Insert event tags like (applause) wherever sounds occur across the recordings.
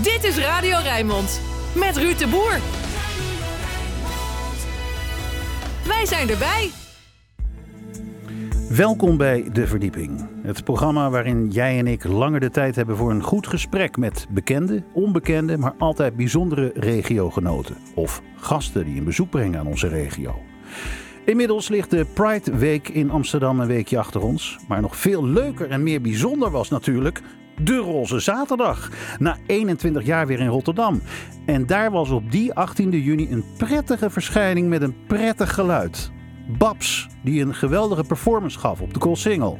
Dit is Radio Rijnmond met Ruud de Boer. Wij zijn erbij. Welkom bij De Verdieping. Het programma waarin jij en ik langer de tijd hebben voor een goed gesprek met bekende, onbekende, maar altijd bijzondere regiogenoten. Of gasten die een bezoek brengen aan onze regio. Inmiddels ligt de Pride Week in Amsterdam een weekje achter ons. Maar nog veel leuker en meer bijzonder was natuurlijk de Roze Zaterdag. Na 21 jaar weer in Rotterdam. En daar was op die 18e juni een prettige verschijning met een prettig geluid. Babs, die een geweldige performance gaf op de Koolsingel.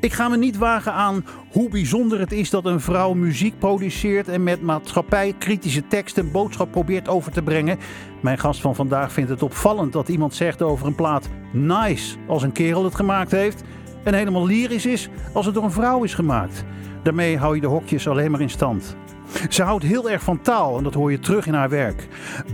Ik ga me niet wagen aan hoe bijzonder het is dat een vrouw muziek produceert en met maatschappij kritische teksten een boodschap probeert over te brengen. Mijn gast van vandaag vindt het opvallend dat iemand zegt over een plaat nice als een kerel het gemaakt heeft en helemaal lyrisch is als het door een vrouw is gemaakt. Daarmee hou je de hokjes alleen maar in stand. Ze houdt heel erg van taal en dat hoor je terug in haar werk.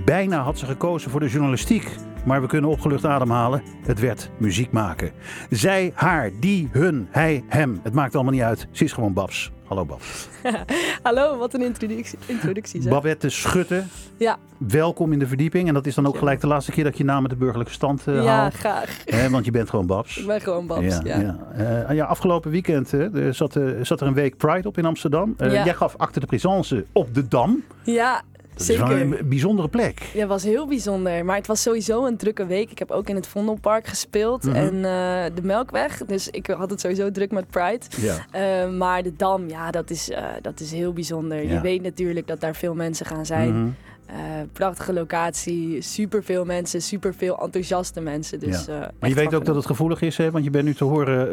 Bijna had ze gekozen voor de journalistiek. Maar we kunnen opgelucht ademhalen. Het werd muziek maken. Zij, haar, die, hun, hij, hem. Het maakt allemaal niet uit. Ze is gewoon Babs. Hallo Babs. (laughs) Hallo, wat een introductie. introductie zeg. Babette Schutte. Ja. Welkom in de verdieping. En dat is dan ook gelijk de laatste keer dat je je naam met de burgerlijke stand uh, ja, haalt. graag. Hè, want je bent gewoon Babs. Ik ben gewoon Babs, ja. Ja, ja. Uh, ja afgelopen weekend uh, zat, zat, er een week Pride op in Amsterdam. Ja. Jij gaf acte de présence op de Dam. Ja, Dat is zeker. wel een bijzondere plek. Ja, het was heel bijzonder. Maar het was sowieso een drukke week. Ik heb ook in het Vondelpark gespeeld Mhm. en eh, de Melkweg. Dus ik had het sowieso druk met Pride. Ja. Eh, maar de Dam, ja, dat is, eh, dat is heel bijzonder. Ja. Je weet natuurlijk dat daar veel mensen gaan zijn. Mhm. Eh, prachtige locatie, superveel mensen, superveel enthousiaste mensen. Dus, eh, Maar je weet ook dat het gevoelig is, hè? want je bent nu te horen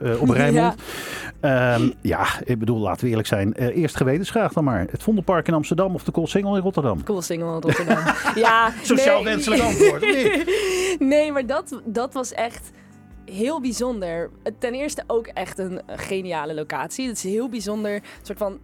eh, op (laughs) Rijnmond. Ja. ja, ik bedoel, laten we eerlijk zijn. Eerst gewetensvraag dan maar. Het Vondelpark in Amsterdam of de Koolsingel in Rotterdam? Cool single in Rotterdam. (laughs) ja, Sociaal nee. wenselijk antwoord, (laughs) nee, maar dat, dat was echt heel bijzonder. Ten eerste ook echt een geniale locatie. Het is heel bijzonder, een soort van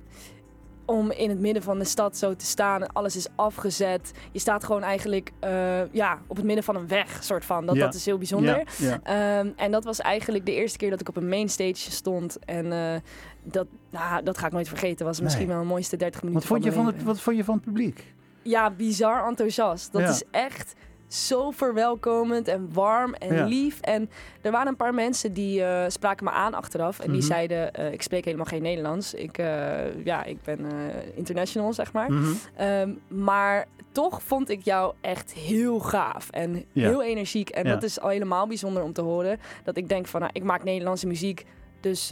om in het midden van de stad zo te staan. Alles is afgezet. Je staat gewoon eigenlijk eh, ja, op het midden van een weg, soort van. Dat, Ja. dat is heel bijzonder. Ja, ja. Ehm, en dat was eigenlijk de eerste keer dat ik op een mainstage stond. En eh, dat, nou, dat ga ik nooit vergeten. was misschien Nee. wel de mooiste 30 minuten Wat, vond je van mijn het, wat vond je van het publiek? Ja, bizar enthousiast. Dat is echt zo verwelkomend en warm en Ja. lief. En er waren een paar mensen die eh, spraken me aan achteraf. En die Mhm. zeiden, eh, ik spreek helemaal geen Nederlands. Ik, eh, ja, ik ben international, zeg maar. Mhm. Ehm, maar toch vond ik jou echt heel gaaf en Ja. heel energiek. En Ja. dat is al helemaal bijzonder om te horen. Dat ik denk van, nou, ik maak Nederlandse muziek. Dus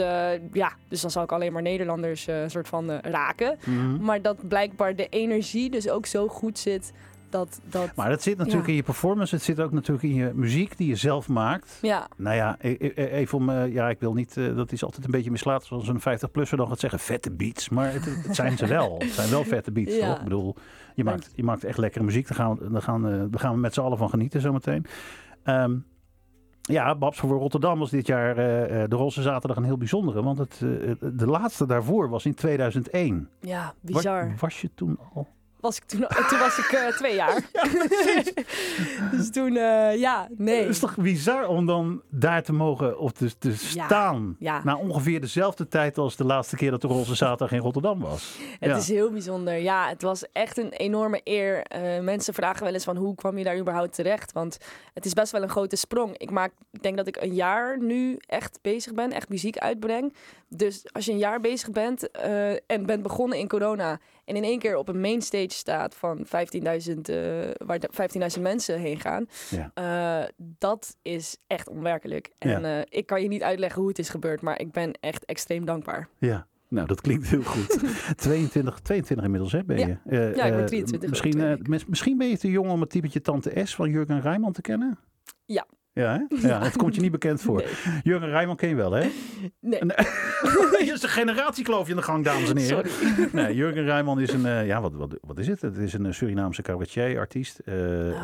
ja, dus dan zal ik alleen maar Nederlanders eh, soort van raken. Mhm. Maar dat blijkbaar de energie dus ook zo goed zit dat... dat Maar dat zit natuurlijk Ja. in je performance. Het zit ook natuurlijk in je muziek die je zelf maakt. ja, Nou ja, e- e- even om, eh, ja, ik wil niet, eh, dat is altijd een beetje mislaat zoals een 50-plusser dan gaat zeggen, vette beats. Maar het, het (laughs) zijn ze wel. Het zijn wel vette beats, Ja. toch? Ik bedoel, je maakt, je maakt echt lekkere muziek. Daar gaan, we- daar gaan, eh, daar gaan we met z'n allen van genieten zometeen. Ehm ja, Babs voor Rotterdam was dit jaar de Roze Zaterdag een heel bijzondere. Want het, de laatste daarvoor was in 2001. ja, Was, bizar. was je toen al? Was ik toen, toen was ik eh, twee jaar. (laughs) (laughs) dus toen, eh, ja, nee. Het is toch bizar om dan daar te mogen of te, te staan. ja. Na ongeveer dezelfde tijd als de laatste keer dat de Roze Zaterdag in Rotterdam was. Het is heel bijzonder. Ja, het was echt een enorme eer. Eh, mensen vragen wel eens van hoe kwam je daar überhaupt terecht? Want het is best wel een grote sprong. Ik, maak, ik denk dat ik een jaar nu echt bezig ben, echt muziek uitbreng. Dus als je een jaar bezig bent en bent begonnen in corona en in één keer op een mainstage staat van 15.000, eh, waar de 15.000 mensen heen gaan, Ja. eh, dat is echt onwerkelijk. En Ja. eh, ik kan je niet uitleggen hoe het is gebeurd, maar ik ben echt extreem dankbaar. Ja. Nou, dat klinkt heel goed. (laughs) 22, 22 inmiddels, hè, ben Ja. je? Eh, Ja, ik ben eh, 23 Misschien, misschien ben je te jong om het typetje Tante S van Jurgen Rijman te kennen? Ja. Ja, hè? (laughs) ja, het komt je niet bekend voor. Nee. Jurgen Rijman ken je wel, hè? Nee. Er (laughs) is een generatiekloofje in de gang, dames en heren. Sorry. (laughs) Nee, Jurgen Rijman is een, eh, ja, wat, wat, wat is het? Het is een eh, Surinaamse cabaretier, artiest. Eh,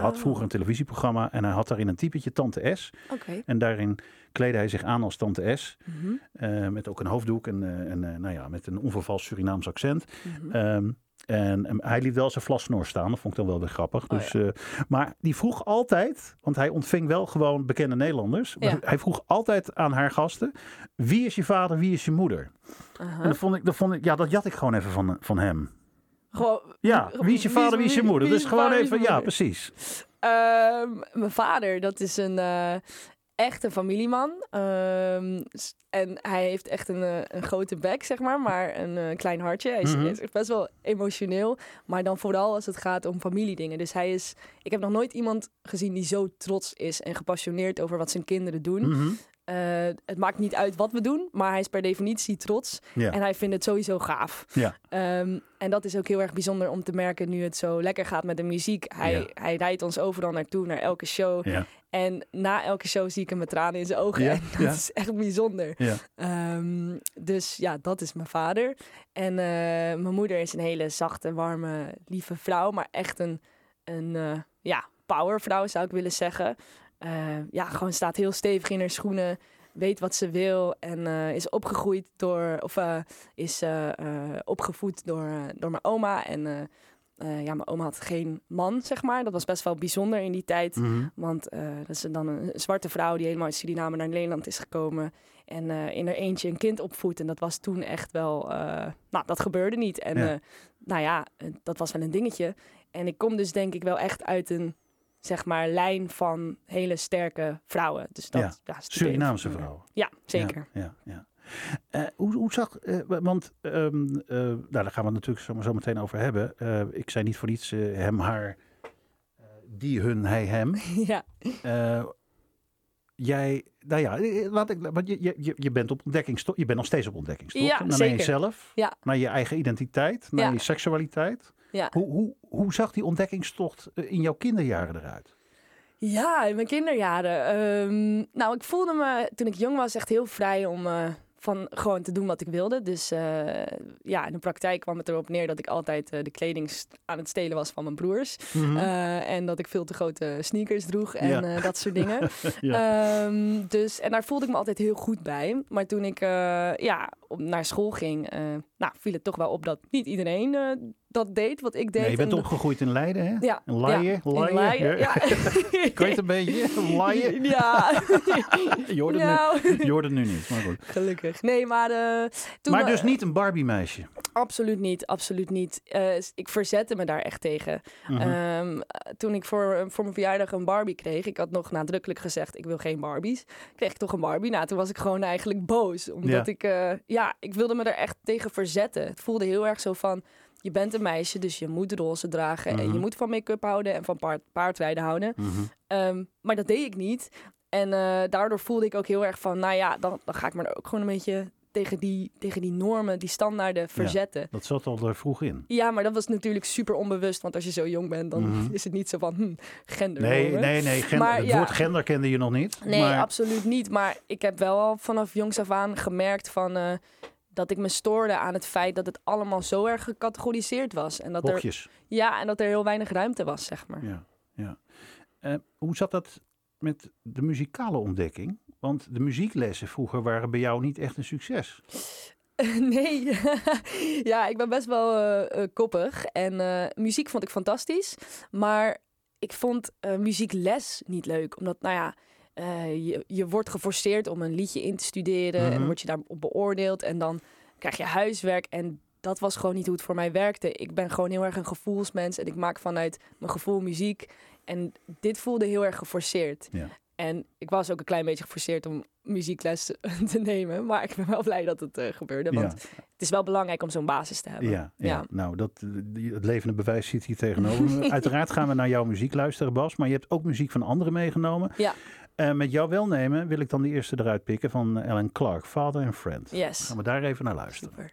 Had Oh. vroeger een televisieprogramma en hij had daarin een typetje Tante S. Oké. En daarin kleedde hij zich aan als Tante S. Mhm, eh, met ook een hoofddoek en, eh, en eh, nou ja, met een onvervals Surinaams accent. Ehm, en hij liet wel zijn vlasnor staan. Dat vond ik dan wel weer grappig. Oh, dus, eh, maar die vroeg altijd, want hij ontving wel gewoon bekende Nederlanders. maar. Hij vroeg altijd aan haar gasten: wie is je vader, wie is je moeder? Aha. En dat vond ik, dat vond ik, ja, dat jat ik gewoon even van, van hem. Gewoon, Ja, wie is je vader, wie is je moeder? wie Dus is gewoon vader, is even, ja, precies. Ehm, mijn vader, dat is een eh, echte familieman. S- en hij heeft echt een, eh, een grote bek, zeg maar, maar een eh, klein hartje. Hij is, Mhm. is best wel emotioneel, maar dan vooral als het gaat om familiedingen. Dus hij is, ik heb nog nooit iemand gezien die zo trots is en gepassioneerd over wat zijn kinderen doen. Mhm. Eh, het maakt niet uit wat we doen, maar hij is per definitie trots. En hij vindt het sowieso gaaf. Ja. Ehm, en dat is ook heel erg bijzonder om te merken nu het zo lekker gaat met de muziek. Hij, hij rijdt ons overal naartoe, naar elke show. En na elke show zie ik hem met tranen in zijn ogen. Ja, (laughs) En dat ja. is echt bijzonder. Ja. Ehm, dus ja, dat is mijn vader. En eh, mijn moeder is een hele zachte, warme, lieve vrouw. Maar echt een, een eh, ja, powervrouw zou ik willen zeggen. Eh, ja, gewoon staat heel stevig in haar schoenen. Weet wat ze wil. En eh, is opgegroeid door, of is opgevoed door, door mijn oma. En eh, ja, mijn oma had geen man, zeg maar. Dat was best wel bijzonder in die tijd. Mhm. Want eh, dat is dan een zwarte vrouw die helemaal uit Suriname naar Nederland is gekomen. En eh, in haar eentje een kind opvoedt. En dat was toen echt wel... nou, dat gebeurde niet. En Ja. nou ja, dat was wel een dingetje. En ik kom dus denk ik wel echt uit een, zeg maar, lijn van hele sterke vrouwen. Dus dat, Ja. ja. Surinaamse even- vrouw. Ja, zeker. Ja, ja, Eh, hoe, hoe zag, eh, want ehm, eh, nou, daar gaan we het natuurlijk zo, zo meteen over hebben. Ik zei niet voor niets hem, haar, die, hun, hij, hem. (laughs) Ja. Jij, nou ja, laat ik, want je, je- je, bent op ontdekkingstocht. Je bent nog steeds op ontdekkingstocht. Ja, naar zeker. jezelf, Ja. naar je eigen identiteit, naar Ja. je seksualiteit. Ja. Hoe, hoe, hoe zag die ontdekkingstocht in jouw kinderjaren eruit? Ja, in mijn kinderjaren. Ehm, nou, ik voelde me toen ik jong was echt heel vrij om van gewoon te doen wat ik wilde. Dus eh, ja, in de praktijk kwam het erop neer dat ik altijd eh, de kleding aan het stelen was van mijn broers. Eh, en dat ik veel te grote sneakers droeg en Mhm. Ja. dat soort dingen. (laughs) Ehm, dus, en daar voelde ik me altijd heel goed bij. Maar toen ik ja, op, naar school ging, nou, viel het toch wel op dat niet iedereen dat deed wat ik deed. Nee, je bent En- opgegroeid in Leiden, hè? ja, in Laaien, ja. (laughs) ja. Je het een beetje? Laaien? (laughs) Ja. (laughs) Je nou, nu, je nu niet, maar goed. gelukkig. Nee, maar eh, toen... Maar eh, dus niet een Barbie-meisje. Absoluut niet, absoluut niet. Eh, ik verzette me daar echt tegen. Mhm. Ehm, eh, toen ik voor, voor mijn verjaardag een Barbie kreeg, ik had nog nadrukkelijk gezegd, ik wil geen Barbies. Kreeg ik toch een Barbie? Nou, toen was ik gewoon eigenlijk boos. Omdat Ja. ik, eh, ja, ik wilde me er echt tegen verzetten. Het voelde heel erg zo van, je bent een meisje, dus je moet roze dragen. En Mhm. je moet van make-up houden en van paard, paardrijden houden. Mhm. Ehm, maar dat deed ik niet. En eh, daardoor voelde ik ook heel erg van, nou ja, dan, dan ga ik me ook gewoon een beetje tegen die, tegen die normen, die standaarden verzetten. Dat zat al er vroeg in. Ja, maar dat was natuurlijk super onbewust. Want als je zo jong bent, dan Mhm. is het niet zo van hm, gender. Nee, nee, nee. Gen- Maar het ja. woord gender kende je nog niet. Nee, maar, absoluut niet. Maar ik heb wel al vanaf jongs af aan gemerkt van, eh, dat ik me stoorde aan het feit dat het allemaal zo erg gecategoriseerd was. En dat er, ja, en dat er heel weinig ruimte was, zeg maar. Ja, ja. Eh, hoe zat dat met de muzikale ontdekking? Want de muzieklessen vroeger waren bij jou niet echt een succes. (laughs) Nee, (laughs) ja, ik ben best wel eh, eh, koppig. En muziek vond ik fantastisch. Maar ik vond muziekles niet leuk. Omdat, nou ja, je, je wordt geforceerd om een liedje in te studeren. En Mhm. dan word je daarop beoordeeld. En dan krijg je huiswerk. En dat was gewoon niet hoe het voor mij werkte. Ik ben gewoon heel erg een gevoelsmens. En ik maak vanuit mijn gevoel muziek. En dit voelde heel erg geforceerd. Ja. En ik was ook een klein beetje geforceerd om muziekles (laughs) te nemen. Maar ik ben wel blij dat het eh, gebeurde. Want Ja, het is wel belangrijk om zo'n basis te hebben. ja, ja. Ja. nou, dat, eh, het levende bewijs zit hier tegenover me. (laughs) Uiteraard gaan we naar jouw muziek luisteren, Bas. Maar je hebt ook muziek van anderen meegenomen. Ja. Eh, met jouw welnemen wil ik dan de eerste eruit pikken van Ellen Clark, Father and Friend. Yes. Gaan we daar even naar luisteren. Super.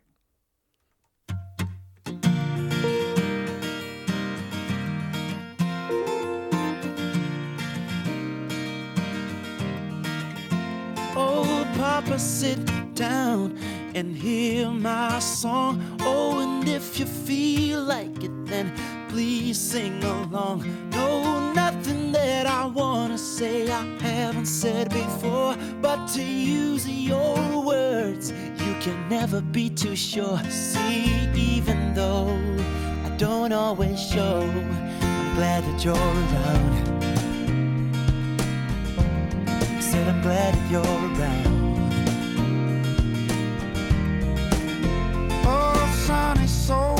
Oh, Papa, sit down and hear my song. Oh, and if you feel like it, then please sing along. No, that I wanna say I haven't said before, but to use your words, you can never be too sure. See, even though I don't always show, I'm glad that you're around. I Said I'm glad that you're around. Oh, son, it's so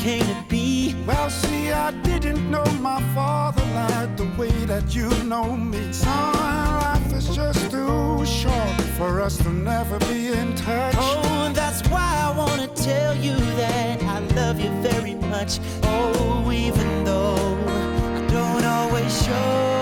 came to be. Well, see, I didn't know my fatherland the way that you know me. Son, life is just too short for us to never be in touch. Oh, that's why I wanna tell you that I love you very much. Oh, even though I don't always show,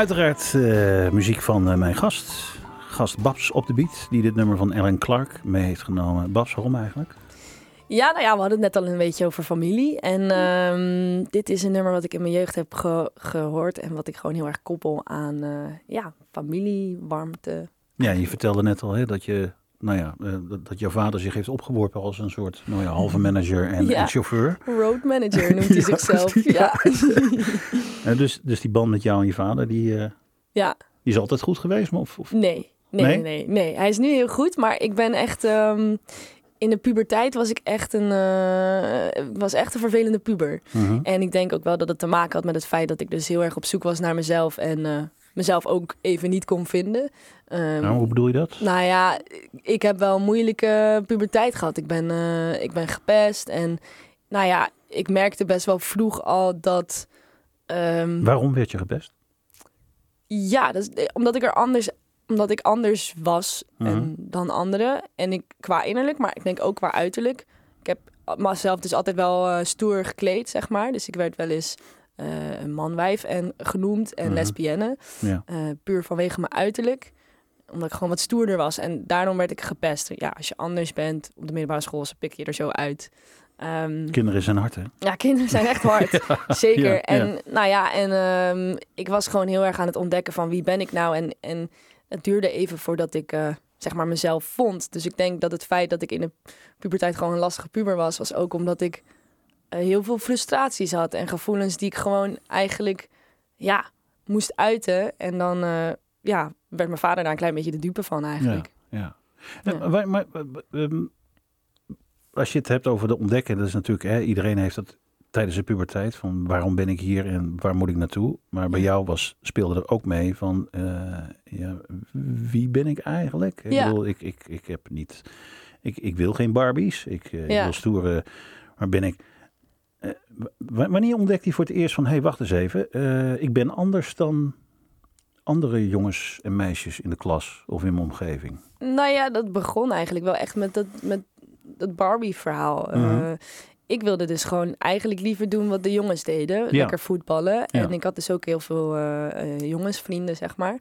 Uiteraard eh, muziek van eh, mijn gast. Gast Babs op de beat, die dit nummer van Ellen Clark mee heeft genomen. Babs, waarom eigenlijk? Ja, nou ja, we hadden het net al een beetje over familie. En ehm, dit is een nummer wat ik in mijn jeugd heb ge- gehoord. En wat ik gewoon heel erg koppel aan eh, ja, familie, warmte. Ja, je vertelde net al hè, dat, je, nou ja, eh, dat, dat jouw vader zich heeft opgeworpen als een soort nou ja, halve (laughs) manager en, Ja. en chauffeur. Road manager noemt hij (laughs) Ja, zichzelf. ja. Ja. (laughs) Eh, dus, dus die band met jou en je vader, die, eh, ja, die is altijd goed geweest? Maar of, of... nee. Nee, Nee? nee, nee. Hij is nu heel goed, maar ik ben echt... ehm, in de puberteit was ik echt een, was echt een vervelende puber. Mhm. En ik denk ook wel dat het te maken had met het feit dat ik dus heel erg op zoek was naar mezelf. En mezelf ook even niet kon vinden. Ehm, Nou, hoe bedoel je dat? Nou ja, ik heb wel een moeilijke puberteit gehad. Ik ben, eh, ik ben gepest en nou ja, ik merkte best wel vroeg al dat... ehm, Waarom werd je gepest? ja, dat is, eh, omdat ik er anders, omdat ik anders was Mhm. en, dan anderen. En ik qua innerlijk, maar ik denk ook qua uiterlijk. Ik heb mezelf dus altijd wel eh, stoer gekleed, zeg maar. Dus ik werd wel eens een man-wijf en genoemd en Mhm. lesbienne. Ja. Eh, puur vanwege mijn uiterlijk. Omdat ik gewoon wat stoerder was. En daarom werd ik gepest. Ja, als je anders bent op de middelbare school, ze pikken je er zo uit. Ehm, Kinderen zijn hard, hè? ja, kinderen zijn echt hard. (laughs) Zeker. ja, en nou ja, en ehm, ik was gewoon heel erg aan het ontdekken van wie ben ik nou. En, en het duurde even voordat ik eh, zeg maar mezelf vond. Dus ik denk dat het feit dat ik in de puberteit gewoon een lastige puber was, was ook omdat ik heel veel frustraties had en gevoelens die ik gewoon eigenlijk ja, moest uiten. En dan eh, ja, werd mijn vader daar een klein beetje de dupe van eigenlijk. Ja. Ja. Eh, maar, maar, eh, ehm, als je het hebt over de ontdekken, dat is natuurlijk, hè, iedereen heeft dat tijdens de puberteit, van waarom ben ik hier en waar moet ik naartoe? Maar bij jou was, speelde er ook mee van, eh, ja, wie ben ik eigenlijk? Ik Ja. bedoel, ik, ik, ik heb niet, ik, ik wil geen Barbies, ik, eh, wil stoere, maar ben ik... eh, wanneer ontdekte hij voor het eerst van, hé, hey, wacht eens even, eh, ik ben anders dan andere jongens en meisjes in de klas of in mijn omgeving? Nou ja, dat begon eigenlijk wel echt met dat, met dat Barbie-verhaal. Mhm. Eh, ik wilde dus gewoon eigenlijk liever doen wat de jongens deden. Lekker voetballen. En ik had dus ook heel veel jongensvrienden, zeg maar.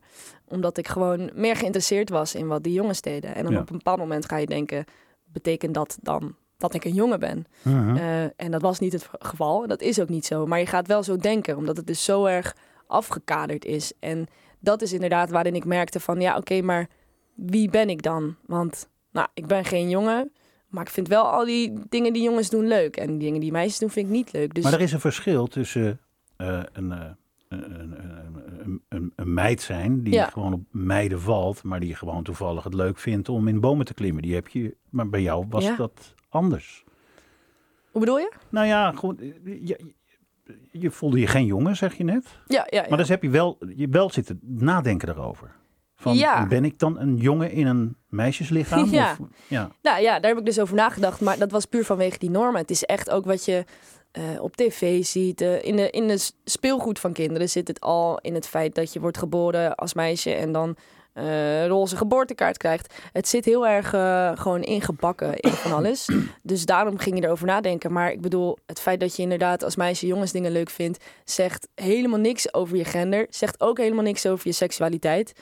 Omdat ik gewoon meer geïnteresseerd was in wat die jongens deden. En dan Ja. op een bepaald moment ga je denken... betekent dat dan dat ik een jongen ben? Mhm. Eh, en dat was niet het geval. Dat is ook niet zo. Maar je gaat wel zo denken, omdat het dus zo erg afgekaderd is. En dat is inderdaad waarin ik merkte van, ja, oké, maar wie ben ik dan? Want nou, ik ben geen jongen, maar ik vind wel al die dingen die jongens doen leuk. En die dingen die meisjes doen vind ik niet leuk. Dus Maar er is een verschil tussen eh, een, eh, een, een, een, meid zijn die Ja. gewoon op meiden valt, maar die gewoon toevallig het leuk vindt om in bomen te klimmen. Die heb je, maar bij jou was Ja. dat anders. hoe bedoel je? Nou ja, gewoon, eh, je, je, je voelde je geen jongen, zeg je net. Ja, ja, ja. Maar dus heb je wel, je wel zitten nadenken erover. Van, Ja. ben ik dan een jongen in een meisjeslichaam? (laughs) Ja. Of, ja. Nou ja, daar heb ik dus over nagedacht. Maar dat was puur vanwege die normen. Het is echt ook wat je eh, op tv ziet. in, de, in de speelgoed van kinderen zit het al in het feit dat je wordt geboren als meisje en dan eh roze geboortekaart krijgt. Het zit heel erg eh, gewoon ingebakken in van alles. (clears throat) Dus daarom ging je erover nadenken. Maar ik bedoel, het feit dat je inderdaad als meisje jongensdingen leuk vindt, zegt helemaal niks over je gender. Zegt ook helemaal niks over je seksualiteit.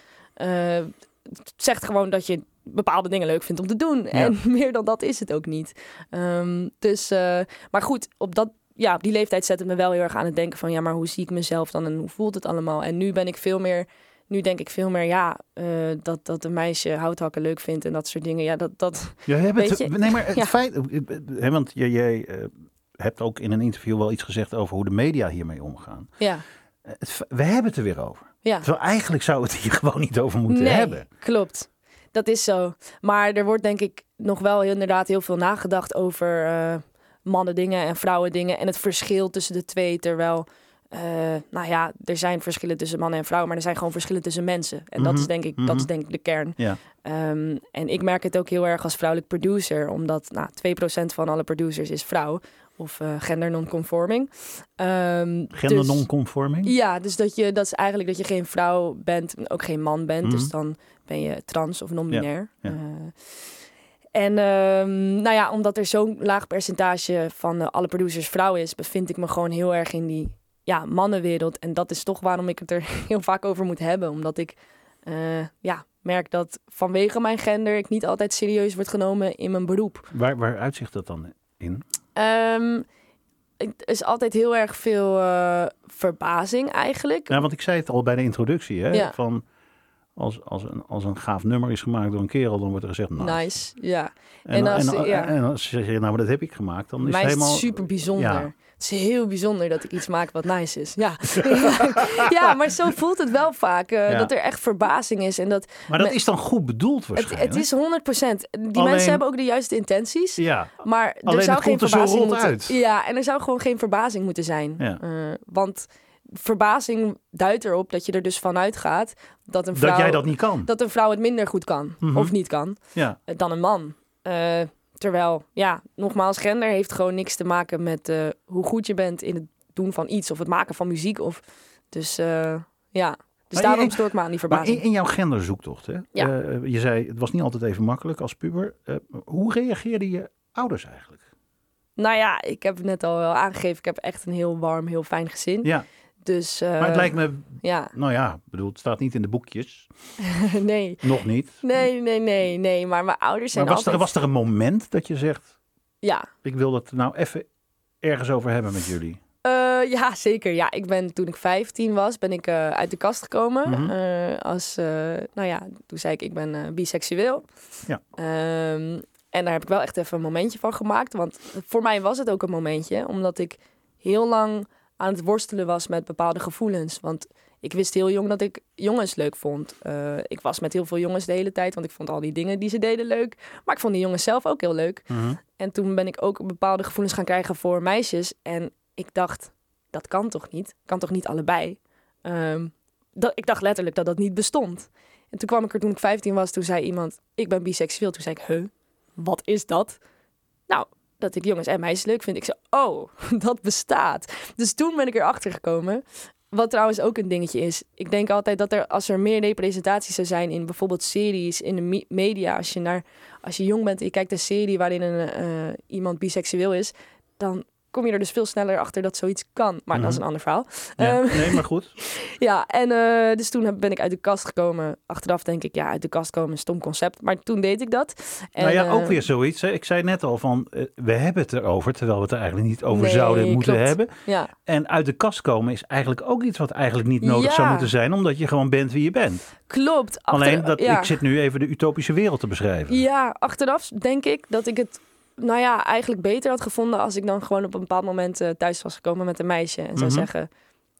Zegt gewoon dat je bepaalde dingen leuk vindt om te doen. En (laughs) meer dan dat is het ook niet. Ehm, dus, eh, maar goed, op, dat, ja, op die leeftijd zet het me wel heel erg aan het denken van... ja, maar hoe zie ik mezelf dan en hoe voelt het allemaal? En nu ben ik veel meer... Nu denk ik veel meer, ja, eh, dat, dat een meisje houthakken leuk vindt en dat soort dingen. Ja, dat, dat, Ja, je, nee, maar het (laughs) ja. feit, hè, want jij, jij eh, hebt ook in een interview wel iets gezegd over hoe de media hiermee omgaan. ja, Het we hebben het er weer over. ja. Terwijl eigenlijk zou het hier (laughs) gewoon niet over moeten nee, hebben. klopt. Dat is zo. Maar er wordt denk ik nog wel heel- inderdaad heel veel nagedacht over eh, mannen dingen en vrouwen dingen. En het verschil tussen de twee. Terwijl, eh, nou ja, er zijn verschillen tussen mannen en vrouwen. Maar er zijn gewoon verschillen tussen mensen. En dat, Mhm, is denk ik, mhm. dat is denk ik de kern. Ja. Ehm, en ik merk het ook heel erg als vrouwelijk producer. Omdat nou, 2% van alle producers is vrouw. Of eh, gender non-conforming. Eehm, Gender dus- non-conforming. ja, dus dat, je, dat is eigenlijk dat je geen vrouw bent, en ook geen man bent. Mhm. Dus dan ben je trans of non-binair. Ja, ja. Eh, en ehm, nou ja, omdat er zo'n laag percentage van eh, alle producers vrouw is, bevind ik me gewoon heel erg in die ja, mannenwereld. En dat is toch waarom ik het er (laughs) heel vaak over moet hebben. Omdat ik ja, merk dat vanwege mijn gender ik niet altijd serieus word genomen in mijn beroep. Waar, waar uitzicht dat dan in? Ehm, het is altijd heel erg veel eh, verbazing eigenlijk. Nou, want ik zei het al bij de introductie. Hè, Ja. Van als, als, een, als een gaaf nummer is gemaakt door een kerel, dan wordt er gezegd nice. Nice, ja. En, als- en, ja. en als je zegt, nou, maar dat heb ik gemaakt, dan is het helemaal... super bijzonder. Ja. Het is heel bijzonder dat ik iets maak wat nice is. Ja, (laughs) ja maar zo voelt het wel vaak. eh, Ja. Dat er echt verbazing is. En dat, Maar dat Me- is dan goed bedoeld het, waarschijnlijk. het is 100%. Die Alleen- mensen hebben ook de juiste intenties. Ja, Maar er Alleen zou het geen er verbazing moeten uit. Ja, en er zou gewoon geen verbazing moeten zijn. Ja. Eh, want verbazing duidt erop dat je er dus vanuit gaat dat een vrouw, dat jij dat niet kan. dat een vrouw het minder goed kan. Mhm. Of niet kan. Ja. dan een man. Eh, terwijl, ja, nogmaals, gender heeft gewoon niks te maken met eh, hoe goed je bent in het doen van iets of het maken van muziek. Of, dus eh, ja, dus Maar daarom je- stoor ik me aan die Maar verbazing. in, in jouw genderzoektocht, hè? Ja. eh, je zei, het was niet altijd even makkelijk als puber. Hoe reageerden je ouders eigenlijk? Nou ja, ik heb het net al wel aangegeven. Ik heb echt een heel warm, heel fijn gezin. Ja, Dus eh, maar het lijkt me, ja, nou ja, bedoel, het staat niet in de boekjes. (laughs) nee. Nog niet. Nee, nee, nee, nee. Maar mijn ouders zijn Maar was er, was er een moment dat je zegt, Ja, ik wil het nou even ergens over hebben met jullie? Eh, ja, zeker. Ja, ik ben toen ik 15 was, ben ik eh, uit de kast gekomen. Mhm. Eh, als, eh, nou ja, toen zei ik, ik ben eh, biseksueel. Ja. Ehm, en daar heb ik wel echt even een momentje van gemaakt. Want voor mij was het ook een momentje, omdat ik heel lang aan het worstelen was met bepaalde gevoelens. Want ik wist heel jong dat ik jongens leuk vond. Eh, ik was met heel veel jongens de hele tijd, want ik vond al die dingen die ze deden leuk. Maar ik vond die jongens zelf ook heel leuk. Mhm. En toen ben ik ook bepaalde gevoelens gaan krijgen voor meisjes. En ik dacht, dat kan toch niet? Kan toch niet allebei? Ehm, dat, ik dacht letterlijk dat dat niet bestond. En toen kwam ik er toen ik 15 was, toen zei iemand, ik ben biseksueel. Toen zei ik, huh, wat is dat? Nou, dat ik jongens en meisjes leuk vind. Ik zei, oh, (laughs) dat bestaat. Dus toen ben ik erachter gekomen. Wat trouwens ook een dingetje is. Ik denk altijd dat er, als er meer representatie zou zijn in bijvoorbeeld series, in de me- media, als je, naar, als je jong bent en je kijkt een serie waarin een, eh, iemand biseksueel is, dan kom je er dus veel sneller achter dat zoiets kan. Maar dat is Mhm. een ander verhaal. Ja, Ehm, nee, maar goed. (laughs) ja, en eh, dus toen heb- ben ik uit de kast gekomen. Achteraf denk ik, ja, uit de kast komen, een stom concept. Maar toen deed ik dat. En, nou ja, ook eh, weer zoiets. Hè. Ik zei net al van, eh, we hebben het erover, terwijl we het er eigenlijk niet over Nee, zouden moeten klopt. hebben. Ja, En uit de kast komen is eigenlijk ook iets wat eigenlijk niet nodig Ja. zou moeten zijn, omdat je gewoon bent wie je bent. klopt. Achter- Alleen dat ja. ik zit nu even de utopische wereld te beschrijven. Ja, achteraf denk ik dat ik het nou ja, eigenlijk beter had gevonden als ik dan gewoon op een bepaald moment eh, thuis was gekomen met een meisje en zou Mhm. zeggen: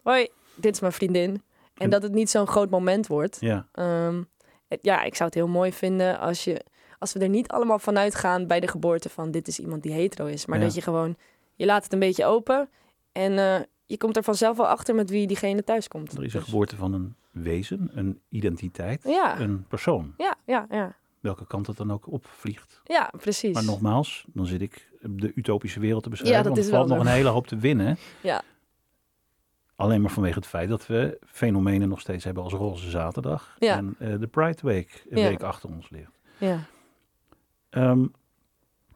Hoi, dit is mijn vriendin. En dat het niet zo'n groot moment wordt. Ja. Ehm, het- ja, ik zou het heel mooi vinden als, je, als we er niet allemaal vanuit gaan bij de geboorte van dit is iemand die hetero is. Maar Ja. dat je gewoon, je laat het een beetje open en eh, je komt er vanzelf wel achter met wie diegene thuis komt. Er is een Dus- geboorte van een wezen, een identiteit, Ja, een persoon. ja, ja, ja. Welke kant het dan ook opvliegt. Ja, precies. Maar nogmaals, dan zit ik de utopische wereld te beschrijven. dat want is er valt wel nog een hele hoop te winnen. Ja. Alleen maar vanwege het feit dat we fenomenen nog steeds hebben als Roze Zaterdag. Ja. En eh, de Pride Week een Ja. week achter ons ligt. Ja. Ehm,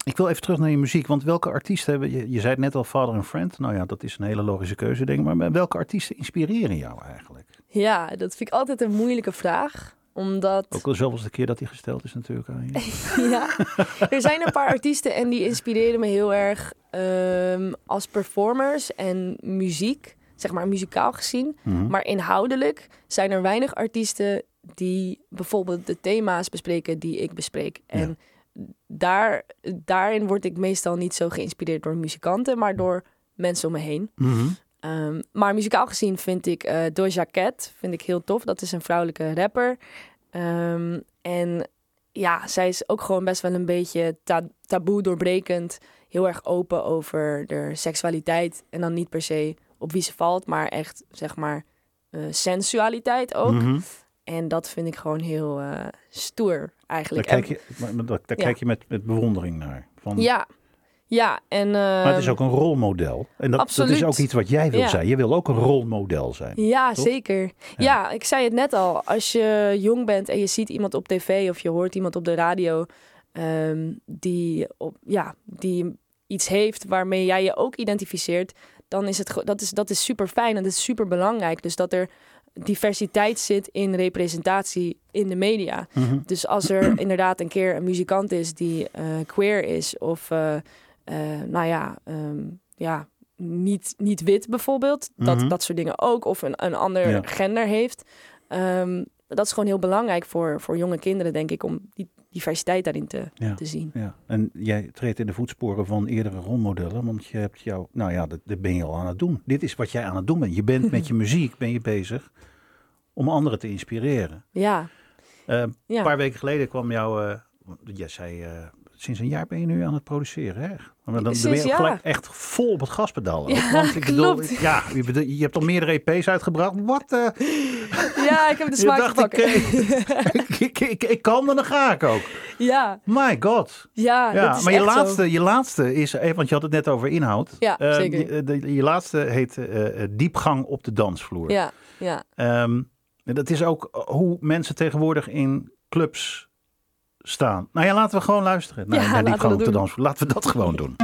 ik wil even terug naar je muziek. Want welke artiesten hebben... Je, je zei het net al, Father and Friend. Nou ja, dat is een hele logische keuze, denk ik. Maar welke artiesten inspireren jou eigenlijk? Ja, dat vind ik altijd een moeilijke vraag. Omdat Ook al de keer dat die gesteld is natuurlijk aan je. (laughs) ja, er zijn een paar artiesten en die inspireren me heel erg ehm, als performers en muziek. Zeg maar muzikaal gezien. Mhm. Maar inhoudelijk zijn er weinig artiesten die bijvoorbeeld de thema's bespreken die ik bespreek. En daar, daarin word ik meestal niet zo geïnspireerd door muzikanten, maar door mensen om me heen. Mhm. Ehm, maar muzikaal gezien vind ik eh Doja Cat vind ik heel tof. Dat is een vrouwelijke rapper. Ehm, en ja, zij is ook gewoon best wel een beetje ta- taboe doorbrekend. Heel erg open over de seksualiteit. En dan niet per se op wie ze valt, maar echt zeg maar eh, sensualiteit ook. Mhm. En dat vind ik gewoon heel eh, stoer Daar eigenlijk. kijk je, daar, daar Ja. kijk je met, met bewondering naar. Van, ja, ja. En, Maar het is ehm, ook een rolmodel. En dat, dat is ook iets wat jij wil Ja. zijn. Je wil ook een rolmodel zijn. Ja, Toch? zeker. Ja. ik zei het net al. Als je jong bent en je ziet iemand op tv of je hoort iemand op de radio ehm, die, op, ja, die iets heeft waarmee jij je ook identificeert, dan is het dat is, dat is super fijn en dat is super belangrijk. Dus dat er diversiteit zit in representatie in de media. Mhm. Dus als er inderdaad een keer een muzikant is die eh, queer is of eh, nou ja, ehm, ja niet, niet wit bijvoorbeeld, dat, Mhm. dat soort dingen ook, of een, een ander Ja. gender heeft. ehm, dat is gewoon heel belangrijk voor, voor jonge kinderen, denk ik, om die diversiteit daarin te, Ja. te zien. Ja, en jij treedt in de voetsporen van eerdere rolmodellen, want je hebt jou, nou ja, dat, dat ben je al aan het doen. Dit is wat jij aan het doen bent. Je bent met je (laughs) muziek ben je bezig om anderen te inspireren. Ja, Eh, ja. Een paar weken geleden kwam jou, eh jij zei, eh, sinds een jaar ben je nu aan het produceren, hè? Maar dan, ben Sinds je gelijk echt vol op het gaspedaal. Ja, Want ik (laughs) bedoel, klopt. ja, je, bedoel, je hebt al meerdere EP's uitgebracht. Wat? eh, (laughs) ja, ik heb de je smaak dacht, te ik, pakken. eh, (laughs) ik, ik, ik, ik kan en dan ga ik ook. ja, My god. ja, Ja, maar je zo. laatste, je laatste is, eh, want je had het net over inhoud. Ja, Eh, zeker. Je, de- je laatste heet Diepgang op de dansvloer. Ja, ja. Ehm, en dat is ook hoe mensen tegenwoordig in clubs staan. Nou ja, laten we gewoon luisteren naar, Ja, naar we Diepgang op dat de dansvloer. Laten we dat gewoon doen.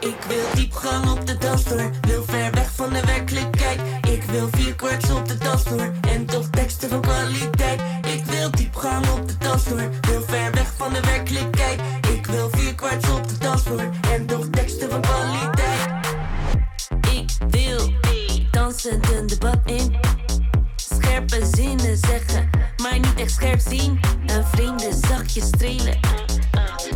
Ik wil diepgang op de dansvloer, wil ver weg van de werkelijkheid. Ik wil vier kwarts op de dansvloer en toch teksten van kwaliteit. Ik wil diepgang op de dansvloer, wil ver weg van de werkelijkheid. Ik wil vier kwarts op de dansvloer en toch teksten van kwaliteit. Ik wil dansen de debat Een vrienden zachtjes strelen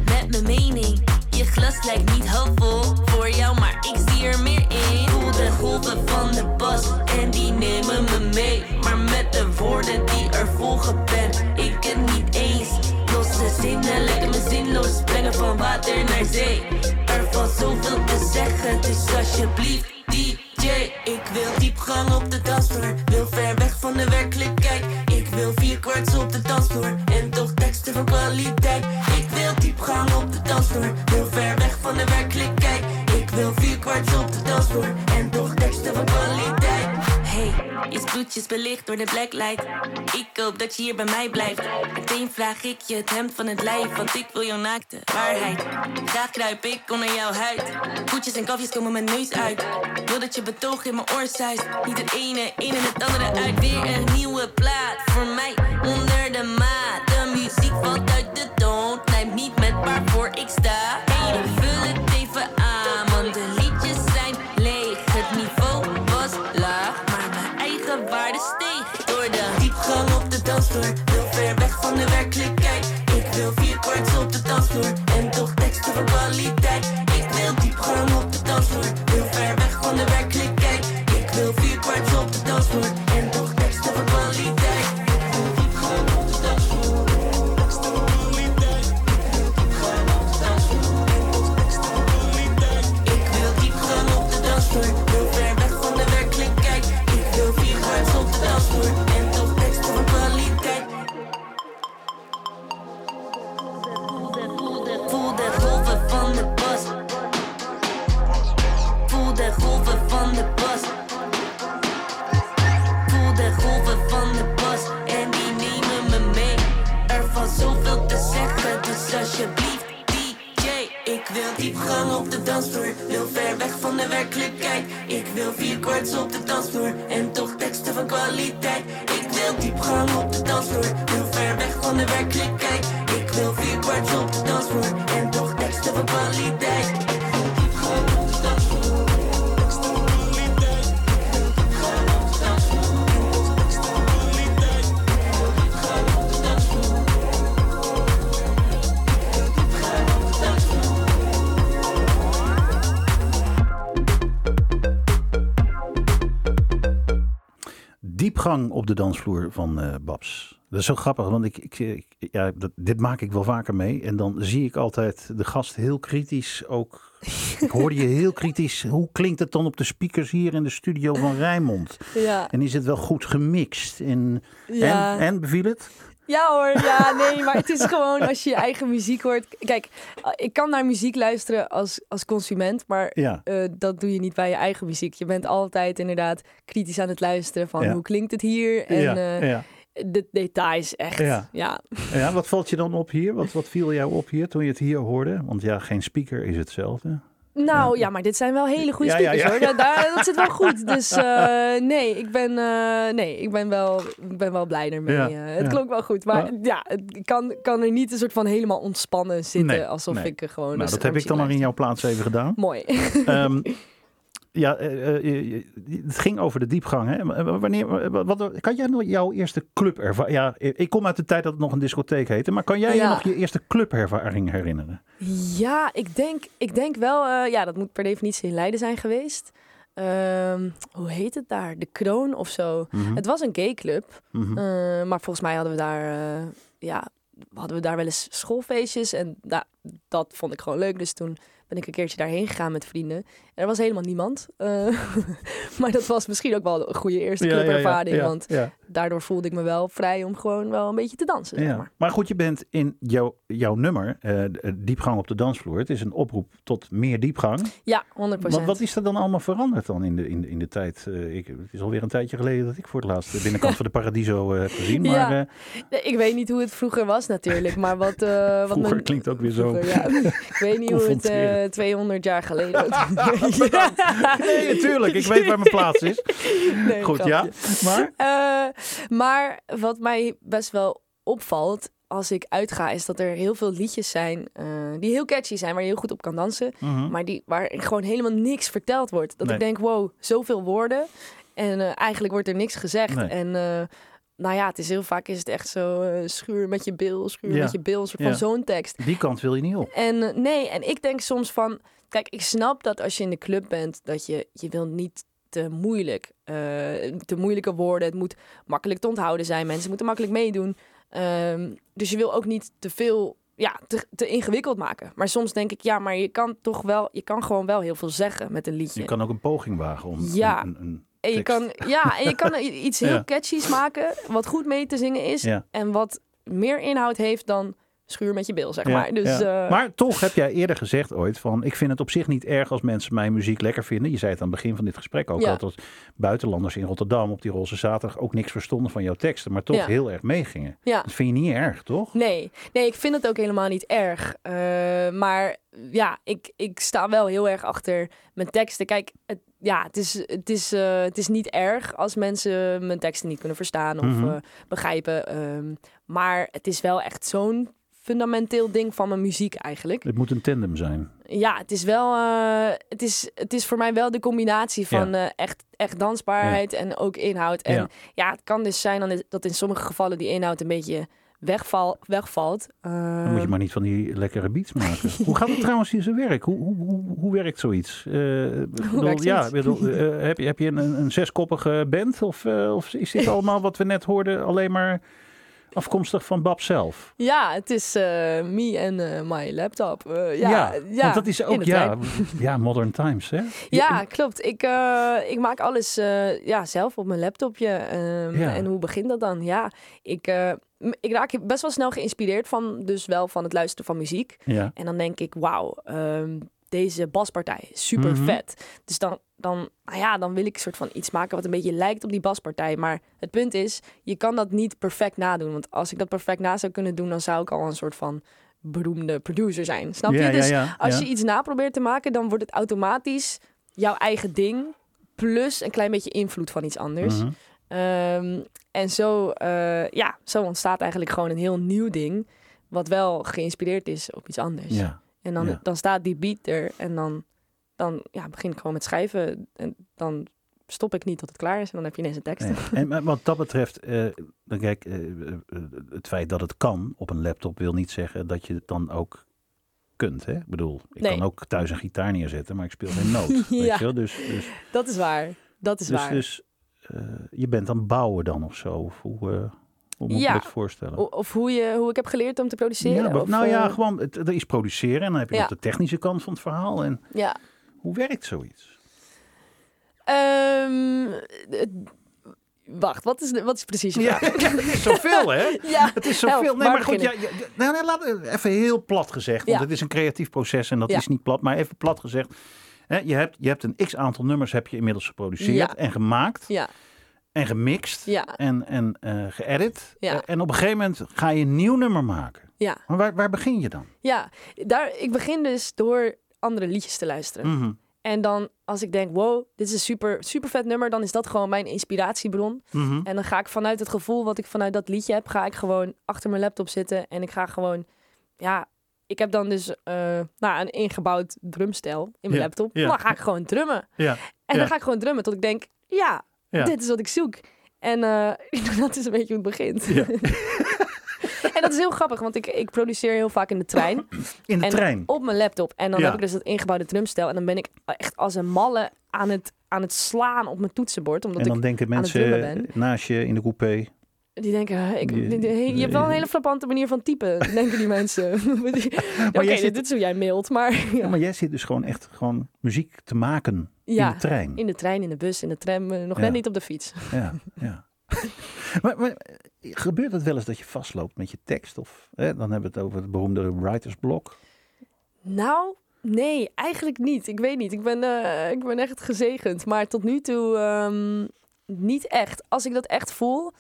met mijn mening. Je glas lijkt niet halfvol voor jou, maar ik zie er meer in. Voel de golven van de bas en die nemen me mee. Maar met de woorden die er volgen ben ik het niet eens. Losse zinnen lekker me zinloos brengen van water naar zee. Er valt zoveel te zeggen, dus alsjeblieft DJ. Ik wil diepgang op de dansvloer, Belicht door de blacklight. Ik hoop dat je hier bij mij blijft. Meteen vraag ik je het hemd van het lijf, want ik wil jouw naakte waarheid. Graag kruip ik onder jouw huid. Voetjes en kafjes komen mijn neus uit. Wil dat je betoog in mijn oor zuist. Niet het ene in en het andere uit. Weer een nieuwe plaat voor mij onder de maat. De muziek valt uit de toon. Lijmt niet met waarvoor ik sta. Eigen waarde. Door de diepgang op de dansvloer, heel ver weg van de werkelijkheid. Ik wil vier kwarts op de dansvloer en toch teksten van kwaliteit. Ik wil diepgang op de dansvloer, heel ver weg van de werkelijkheid. Ik wil vier kwarts op de dansvloer Wil diepgang op de dansvloer, wil ver weg van de werkelijkheid. Ik wil vier kwarts op de dansvloer en toch teksten van kwaliteit. Ik wil diepgang op de dansvloer, wil ver weg van de werkelijkheid. Ik wil vier kwarts op de dansvloer en toch teksten van kwaliteit. Diepgang op de dansvloer van eh, Babs. Dat is zo grappig, want ik, ik, ik- ja, dat, dit maak ik wel vaker mee. En dan zie ik altijd de gast heel kritisch ook. (laughs) Ik hoorde je heel kritisch. Hoe klinkt het dan op de speakers hier in de studio van Rijnmond? Ja, En is het wel goed gemixt? En, ja. en, en beviel het? Ja hoor, ja, nee, maar het is gewoon als je je eigen muziek hoort. Kijk, ik kan naar muziek luisteren als, als consument, maar Ja. eh, dat doe je niet bij je eigen muziek. Je bent altijd inderdaad kritisch aan het luisteren van Ja. hoe klinkt het hier en eh, de details echt. Ja. Ja. ja, wat valt je dan op hier? Wat, wat viel jou op hier toen je het hier hoorde? Want ja, geen speaker is hetzelfde. Nou ja, maar dit zijn wel hele goede speakers hoor. Da- Daar, dat zit wel goed. (laughs) Dus eh, nee, ik ben, eh, nee ik, ben wel, ik ben wel blij ermee. Ja, Eh, het ja. klonk wel goed. Maar Ja. het kan, kan er niet een soort van helemaal ontspannen zitten. Nee, alsof nee. ik gewoon... Nou, dat heb ik dan maar in jouw plaats even gedaan. Mooi. Ehm, (laughs) ja, eh, eh, je- het ging over de diepgang. Hè? Wanneer, wat, kan jij nog jouw eerste clubervaring... Ja, ik kom uit de tijd dat het nog een discotheek heette. Maar kan jij je nog je eerste clubervaring herinneren? Ja, ik denk, ik denk wel... eh, ja, dat moet per definitie in Leiden zijn geweest. Ehm, hoe heet het daar? De Kroon of zo. Mhm. Het was een gayclub. Mhm. Eh, maar volgens mij hadden we daar... eh, ja, hadden we daar wel eens schoolfeestjes. En da- dat vond ik gewoon leuk. Dus toen ben ik een keertje daarheen gegaan met vrienden. En er was helemaal niemand. Eh, (laughs) maar dat was misschien ook wel een goede eerste Ja, ja, ja, clubervaring. ja, Want daardoor voelde ik me wel vrij om gewoon wel een beetje te dansen. Zeg maar. Maar goed, je bent in jouw, jouw nummer, eh, diepgang op de dansvloer. Het is een oproep tot meer diepgang. Ja, 100% Wat, wat is er dan allemaal veranderd dan in de, in in de tijd? Eh, ik, het is alweer een tijdje geleden dat ik voor het laatst de binnenkant (laughs) van de Paradiso eh, heb gezien. Maar Ja. eh, Nee, Ik weet niet hoe het vroeger was natuurlijk, maar wat... eh wat Vroeger klinkt ook weer zo Vroeger, ja. (laughs) Ik weet niet hoe het eh, confronterend. 200 jaar geleden (laughs) was. nee, natuurlijk. Ik weet waar mijn plaats is. Nee, Goed, ja. Maar Eh, (laughs) maar wat mij best wel opvalt als ik uitga, is dat er heel veel liedjes zijn eh, die heel catchy zijn, waar je heel goed op kan dansen. Mhm. Maar die, waar gewoon helemaal niks verteld wordt. Dat Nee. ik denk, wow, zoveel woorden. En eh, eigenlijk wordt er niks gezegd. Nee. En eh, nou ja, het is heel vaak is het echt zo schuur met je bil, schuur Ja. met je bil. Soort Ja. van zo'n tekst. die kant wil je niet op. En nee, en ik denk soms van, kijk, ik snap dat als je in de club bent, dat je, je wil niet te moeilijk, eh, te moeilijke woorden. Het moet makkelijk te onthouden zijn. Mensen moeten makkelijk meedoen. Ehm, dus je wil ook niet te veel, ja, te, te ingewikkeld maken. Maar soms denk ik, ja, maar je kan toch wel, je kan gewoon wel heel veel zeggen met een liedje. Je kan ook een poging wagen om Ja. een, een, En je kan, ja, en je kan (laughs) iets heel Ja. catchy's maken, wat goed mee te zingen is. Ja. En wat meer inhoud heeft dan schuur met je bil, zeg Ja, maar. Dus, ja. eh, maar toch heb jij eerder gezegd ooit van... ik vind het op zich niet erg als mensen mijn muziek lekker vinden. Je zei het aan het begin van dit gesprek ook Ja. al... dat buitenlanders in Rotterdam op die Roze Zaterdag... ook niks verstonden van jouw teksten, maar toch heel erg meegingen. ja. Dat vind je niet erg, toch? Nee, nee, ik vind het ook helemaal niet erg. Eh, maar ja, ik, ik sta wel heel erg achter mijn teksten. Kijk, het, ja, het, is, het, is, eh, het is niet erg als mensen mijn teksten niet kunnen verstaan of Mhm. begrijpen. Ehm, maar het is wel echt zo'n fundamenteel ding van mijn muziek eigenlijk. Het moet een tandem zijn. Ja, het is wel. eh, het, is, het is voor mij wel de combinatie van eh, echt, echt dansbaarheid en ook inhoud. En Ja. ja. het kan dus zijn dat in sommige gevallen die inhoud een beetje wegval, wegvalt. Dan moet je maar niet van die lekkere beats maken. Hoe gaat het trouwens in zijn werk? Hoe, hoe, hoe, hoe werkt zoiets? Eh, bedoel, werkt ja, zoiets? bedoel, eh, heb, je, heb je een, een zeskoppige band? Of, eh, of is dit (laughs) allemaal wat we net hoorden alleen maar afkomstig van Bab zelf? Ja, het is eh, me en eh, my laptop. Eh, ja, ja, want dat is ook, ja, (laughs) ja, modern times, hè? Ja, klopt. Ik, ik maak alles ja, zelf op mijn laptopje. Ehm, Ja. En hoe begint dat dan? Ja, ik, ik raak best wel snel geïnspireerd van, dus wel van het luisteren van muziek. Ja. En dan denk ik, wauw, ehm, deze baspartij, super Mhm. vet. Dus dan, dan, nou ja, dan wil ik een soort van iets maken wat een beetje lijkt op die baspartij. Maar het punt is, je kan dat niet perfect nadoen. Want als ik dat perfect na zou kunnen doen, dan zou ik al een soort van beroemde producer zijn. Snap je? Dus als je iets na probeert te maken, dan wordt het automatisch jouw eigen ding. Plus een klein beetje invloed van iets anders. Mhm. Ehm, en zo, eh, ja, zo ontstaat eigenlijk gewoon een heel nieuw ding. Wat wel geïnspireerd is op iets anders. Ja. En dan, Ja. dan staat die beat er. En dan, dan ja, begin ik gewoon met schrijven. En dan stop ik niet tot het klaar is. En dan heb je ineens een tekst. Nee. (laughs) En wat dat betreft, dan kijk, eh, eh, het feit dat het kan op een laptop wil niet zeggen dat je het dan ook kunt. Hè? Ik bedoel, ik Nee. kan ook thuis een gitaar neerzetten, maar ik speel geen noot. (laughs) weet je wel? Dus, dus, Dat is waar. Dat is dus, waar. dus je bent aan het bouwen dan of zo? Of hoe, hoe moet Ja. je dat voorstellen? O- Of hoe, je, hoe ik heb geleerd om te produceren. ja, of, nou ja, eh, gewoon, het, er is produceren en dan heb je nog de technische kant van het verhaal. En ja. hoe werkt zoiets? Ehm, het- wacht, wat is, wat is precies je Ja, vraag? (laughs) het is zoveel hè? (laughs) Ja, Het is help, zoveel. Nee, maar goed, ja, ja, nou, nee, laat, even heel plat gezegd. Want Ja. het is een creatief proces en dat is niet plat. Maar even plat gezegd. Hè, je, hebt, je hebt een x aantal nummers heb je inmiddels geproduceerd en gemaakt Ja, en gemixt ja, en, en eh geëdit. Ja. Eh, En op een gegeven moment ga je een nieuw nummer maken. ja, Maar waar, waar begin je dan? ja. Daar, ik begin dus door andere liedjes te luisteren. Mhm, En dan als ik denk, wow, dit is een super, super vet nummer, dan is dat gewoon mijn inspiratiebron. mhm. En dan ga ik vanuit het gevoel wat ik vanuit dat liedje heb, ga ik gewoon achter mijn laptop zitten. En ik ga gewoon, ja, ik heb dan dus eh, nou, een ingebouwd drumstel in mijn Ja, laptop. ja. Dan ga ik gewoon drummen. Ja, En dan ga ik gewoon drummen tot ik denk, ja, Ja. dit is wat ik zoek. En eh, (laughs) dat is een beetje hoe het begint. Ja. (laughs) en dat is heel grappig, want ik, ik produceer heel vaak in de trein. in de en trein. op mijn laptop. En dan Ja. heb ik dus dat ingebouwde drumstel. En dan ben ik echt als een malle aan het, aan het slaan op mijn toetsenbord. Omdat En dan ik, denken mensen ben. naast je in de coupé. Die denken, eh, ik, Je- die- die- je hebt wel een hele frappante manier van typen, (laughs) denken die mensen. (laughs) Oké, jij zit- dit is hoe jij mailt, maar (laughs) Ja. ja. maar jij zit dus gewoon echt gewoon muziek te maken in de trein. in de trein, in de bus, in de tram, eh, nog net niet op de fiets. Ja, ja. maar, maar gebeurt het wel eens dat je vastloopt met je tekst? Of hè, dan hebben we het over het beroemde writersblok. Nou, nee, eigenlijk niet. Ik weet niet. Ik ben, eh, ik ben echt gezegend. Maar tot nu toe ehm, niet echt. Als ik dat echt voel,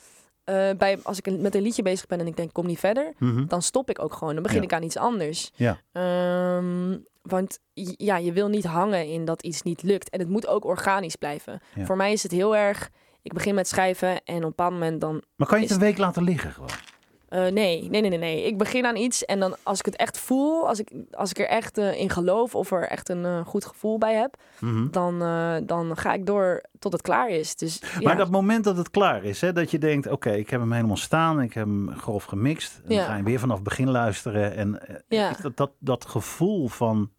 eh, bij, als ik met een liedje bezig ben en ik denk, kom niet verder, Mhm. dan stop ik ook gewoon. Dan begin Ja. ik aan iets anders. Ja. Ehm, want ja, je wil niet hangen in dat iets niet lukt. En het moet ook organisch blijven. Ja. Voor mij is het heel erg, ik begin met schrijven en op een bepaald moment dan Maar kan je het een week laten liggen gewoon? Eh, nee, nee, nee, nee, nee. Ik begin aan iets en dan als ik het echt voel, als ik, als ik er echt eh, in geloof of er echt een eh, goed gevoel bij heb, Mhm. dan, dan ga ik door tot het klaar is. Dus, ja. Maar dat moment dat het klaar is, hè, dat je denkt, oké, ik heb hem helemaal staan, ik heb hem grof gemixt. Dan Ja. ga je weer vanaf het begin luisteren. En Ja. dat, dat, dat gevoel van,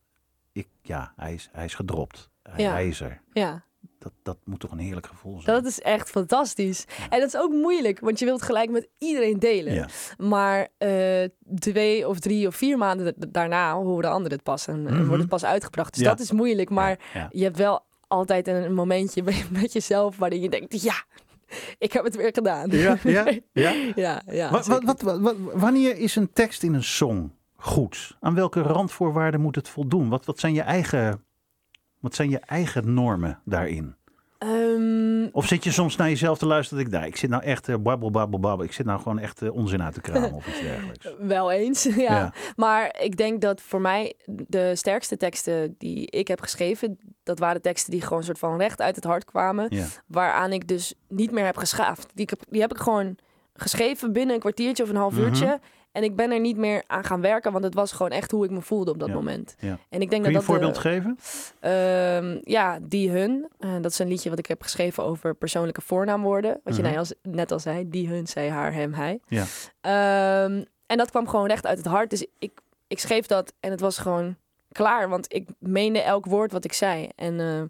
ik, ja, hij is, hij is gedropt. Hij is er. ja, Dat, dat moet toch een heerlijk gevoel zijn? dat is echt fantastisch. En dat is ook moeilijk, want je wilt gelijk met iedereen delen. Ja. Maar eh, twee of drie of vier maanden da- daarna horen anderen het pas en, en Mhm. wordt het pas uitgebracht. Dus Ja. dat is moeilijk, maar je hebt wel altijd een momentje (laughs) met- jezelf waarin je denkt, ja, ik heb het weer gedaan. Ja, ja, (laughs) ja. ja, ja, wat, wat- wanneer is een tekst in een song goed? Aan welke randvoorwaarden moet het voldoen? Wat, wat, zijn, je eigen, wat zijn je eigen normen daarin? Ehm, Of zit je soms naar jezelf te luisteren? Dat ik, nou, ik zit nou echt eh, babbel, babbel, babbel. Ik zit nou gewoon echt eh, onzin uit te kramen of iets (laughs) dergelijks. Wel eens, (laughs) ja. Ja. Maar ik denk dat voor mij de sterkste teksten die ik heb geschreven, dat waren teksten die gewoon soort van recht uit het hart kwamen. Ja. Waaraan ik dus niet meer heb geschaafd. Die, die heb ik gewoon geschreven binnen een kwartiertje of een half Mhm. uurtje. En ik ben er niet meer aan gaan werken, want het was gewoon echt hoe ik me voelde op dat Ja, moment. ja. En ik denk Kun je dat een dat voorbeeld de- geven? Ehm, ja, die hun. Eh, dat is een liedje wat ik heb geschreven over persoonlijke voornaamwoorden. Wat je Mhm. nou net al zei. Die hun, zij, haar, hem, hij. Ja. Ehm, en dat kwam gewoon recht uit het hart. Dus ik, ik schreef dat en het was gewoon klaar. Want ik meende elk woord wat ik zei. En, eh,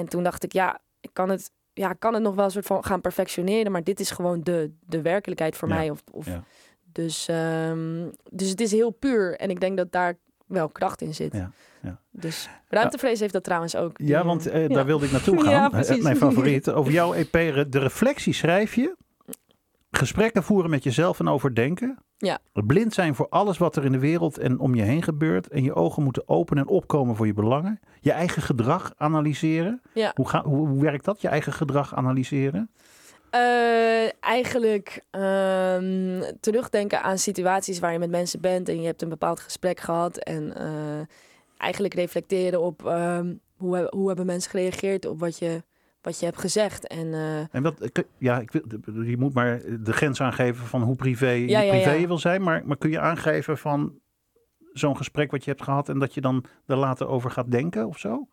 en toen dacht ik, ja, ik kan het, ja, kan het nog wel een soort van gaan perfectioneren. Maar dit is gewoon de, de werkelijkheid voor Ja, mij. Of, of, ja. Dus, ehm, dus het is heel puur. En ik denk dat daar wel kracht in zit. Ja, ja. Dus ruimtevrees heeft dat trouwens ook. Ja, want eh, ja. daar wilde ik naartoe (laughs) gaan. Eh. Mijn favoriet. (laughs) Over jouw EP, de reflectie schrijf je. Gesprekken voeren met jezelf en overdenken. Ja. Blind zijn voor alles wat er in de wereld en om je heen gebeurt. En je ogen moeten open en opkomen voor je belangen. Je eigen gedrag analyseren. Ja. Hoe, ga, hoe werkt dat, je eigen gedrag analyseren? Eh, eigenlijk ehm, terugdenken aan situaties waar je met mensen bent en je hebt een bepaald gesprek gehad. En eh, eigenlijk reflecteren op ehm, hoe, he- hoe hebben mensen gereageerd op wat je, wat je hebt gezegd. En eh, En wat, ja, ik wil, je moet maar de grens aangeven van hoe privé, Ja, je, ja, privé ja. je wil zijn. Maar, maar kun je aangeven van zo'n gesprek wat je hebt gehad en dat je dan er later over gaat denken of zo?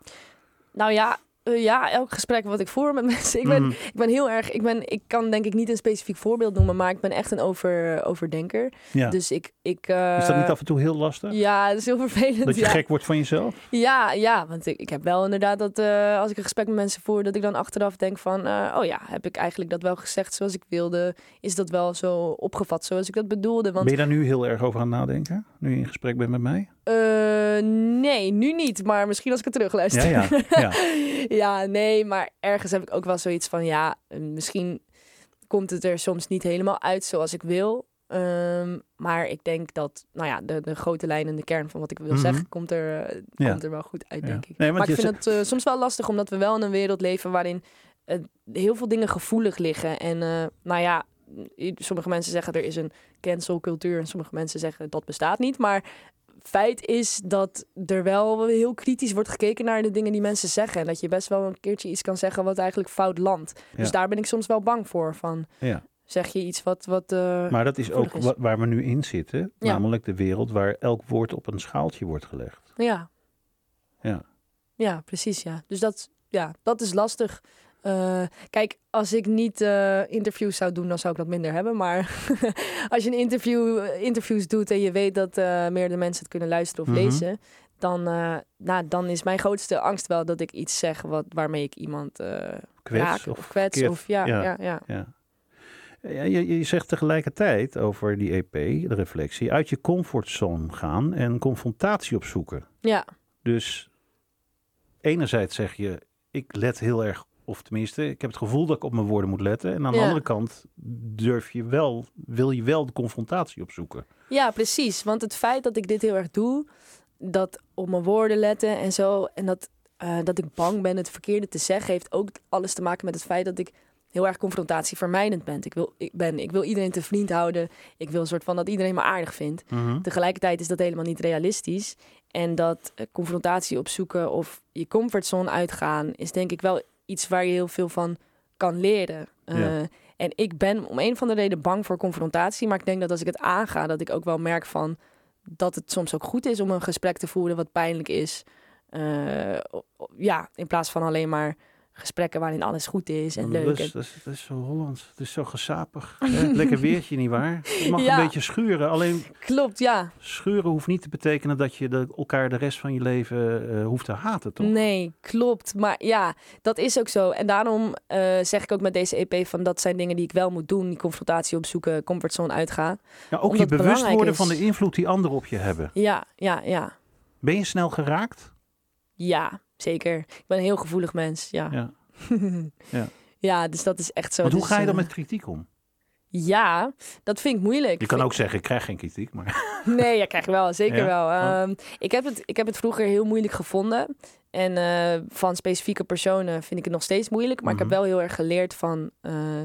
nou ja. Eh, ja, elk gesprek wat ik voer met (laughs) mensen. Ik ben, Mhm. ik ben heel erg. Ik, ben, ik kan denk ik niet een specifiek voorbeeld noemen, maar ik ben echt een over, overdenker. ja. Dus ik. ik eh, Is dat niet af en toe heel lastig? Ja, dat is heel vervelend. Dat je ja. gek wordt van jezelf? Ja, ja, want ik, ik heb wel inderdaad dat eh, als ik een gesprek met mensen voer, dat ik dan achteraf denk van, eh, oh ja, heb ik eigenlijk dat wel gezegd zoals ik wilde? Is dat wel zo opgevat zoals ik dat bedoelde? Want Ben je daar nu heel erg over aan het nadenken? Nu je in gesprek bent met mij? Eh, nee, nu niet, maar misschien als ik het terugluister. Ja, ja, ja. (laughs) ja, nee, maar ergens heb ik ook wel zoiets van, ja, eh, misschien komt het er soms niet helemaal uit zoals ik wil. Ehm, maar ik denk dat, nou ja, de, de grote lijn en de kern van wat ik wil Mhm. zeggen, komt er, eh, Ja. komt er wel goed uit, denk ik. Nee, maar ik vind het soms wel lastig, omdat we wel in een wereld leven waarin heel veel dingen gevoelig liggen. En nou ja, sommige mensen zeggen er is een cancelcultuur en sommige mensen zeggen dat bestaat niet. Maar feit is dat er wel heel kritisch wordt gekeken naar de dingen die mensen zeggen. En dat je best wel een keertje iets kan zeggen wat eigenlijk fout landt. Dus daar ben ik soms wel bang voor. Van, Ja. zeg je iets wat... wat eh, Maar dat is ook is. waar we nu in zitten. Ja. Namelijk de wereld waar elk woord op een schaaltje wordt gelegd. Ja. Ja. Ja, precies, ja. Dus dat, ja, dat is lastig. Eh, kijk, als ik niet eh, interviews zou doen, dan zou ik dat minder hebben. Maar (laughs) als je een interview, eh, interviews doet en je weet dat eh meerdere mensen het kunnen luisteren of Mhm. lezen, dan, nou, dan is mijn grootste angst wel dat ik iets zeg wat, waarmee ik iemand Kwets raak of of kwets. Of, ja, ja. ja. Ja, Ja. Ja, je, je zegt tegelijkertijd over die EP, de reflectie, uit je comfortzone gaan en confrontatie opzoeken. ja. Dus enerzijds zeg je, ik let heel erg, of tenminste, ik heb het gevoel dat ik op mijn woorden moet letten. En aan de andere kant durf je wel, wil je wel de confrontatie opzoeken. Ja, precies. Want het feit dat ik dit heel erg doe, dat op mijn woorden letten en zo, en dat, eh, dat ik bang ben het verkeerde te zeggen, heeft ook alles te maken met het feit dat ik heel erg confrontatievermijdend ben. Ik wil, ik ben. ik wil iedereen te vriend houden. Ik wil een soort van dat iedereen me aardig vindt. Tegelijkertijd is dat helemaal niet realistisch. En dat eh, confrontatie opzoeken of je comfortzone uitgaan, is denk ik wel iets waar je heel veel van kan leren. Eh, Ja. En ik ben om een of andere reden bang voor confrontatie. Maar ik denk dat als ik het aanga, dat ik ook wel merk van dat het soms ook goed is om een gesprek te voeren wat pijnlijk is. Eh, ja, in plaats van alleen maar gesprekken waarin alles goed is en leuk. Dat is, dat, is, dat is zo Hollands. Het is zo gesapig. (laughs) hè? Lekker weertje, nietwaar? Je mag Ja. een beetje schuren. Alleen Klopt, ja. schuren hoeft niet te betekenen dat je de, elkaar de rest van je leven eh, hoeft te haten, toch? Nee, klopt. Maar ja, dat is ook zo. En daarom eh, zeg ik ook met deze EP van dat zijn dingen die ik wel moet doen. Die confrontatie opzoeken, comfortzone uitgaan. Ja, ook je bewust worden is. van de invloed die anderen op je hebben. Ja, ja, ja. Ben je snel geraakt? Ja, zeker. Ik ben een heel gevoelig mens, ja. Ja. (laughs) Ja. Ja, dus dat is echt zo. Want hoe Dus, ga je dan eh, met kritiek om? Ja, dat vind ik moeilijk. Je kan ook zeggen, ik krijg geen kritiek, maar... (laughs) Nee, ja, krijg je wel, zeker Ja? wel. Oh. Ehm, ik, heb het, ik heb het vroeger heel moeilijk gevonden. En eh, van specifieke personen vind ik het nog steeds moeilijk. Maar ik Mhm. heb wel heel erg geleerd van... eh,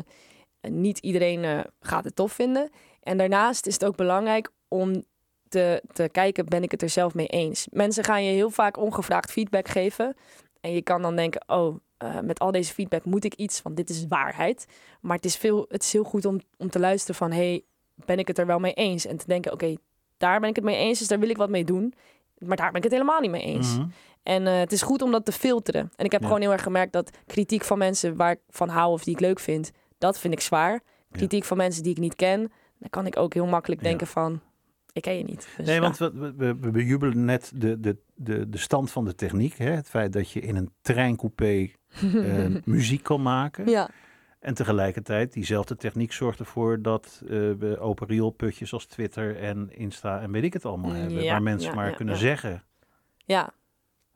niet iedereen gaat het tof vinden. En daarnaast is het ook belangrijk om te, te kijken... ben ik het er zelf mee eens? Mensen gaan je heel vaak ongevraagd feedback geven. En je kan dan denken... oh, eh, met al deze feedback moet ik iets, want dit is waarheid. Maar het is, veel, het is heel goed om, om te luisteren van... hey, ben ik het er wel mee eens? En te denken, oké, daar ben ik het mee eens, dus daar wil ik wat mee doen. Maar daar ben ik het helemaal niet mee eens. Mhm. En eh, het is goed om dat te filteren. En ik heb Ja. gewoon heel erg gemerkt dat kritiek van mensen waar ik van hou of die ik leuk vind, dat vind ik zwaar. Kritiek van mensen die ik niet ken, dan kan ik ook heel makkelijk Ja. denken van, ik ken je niet. Dus, Nee, ja. want we, we, we, bejubelen net de, de, de, de stand van de techniek. Hè? Het feit dat je in een treincoupé (laughs) eh, muziek kan maken. Ja, En tegelijkertijd, diezelfde techniek zorgt ervoor dat eh, we open rioolputjes als Twitter en Insta en weet ik het allemaal Mm, hebben. ja, waar mensen ja, maar kunnen zeggen. ja.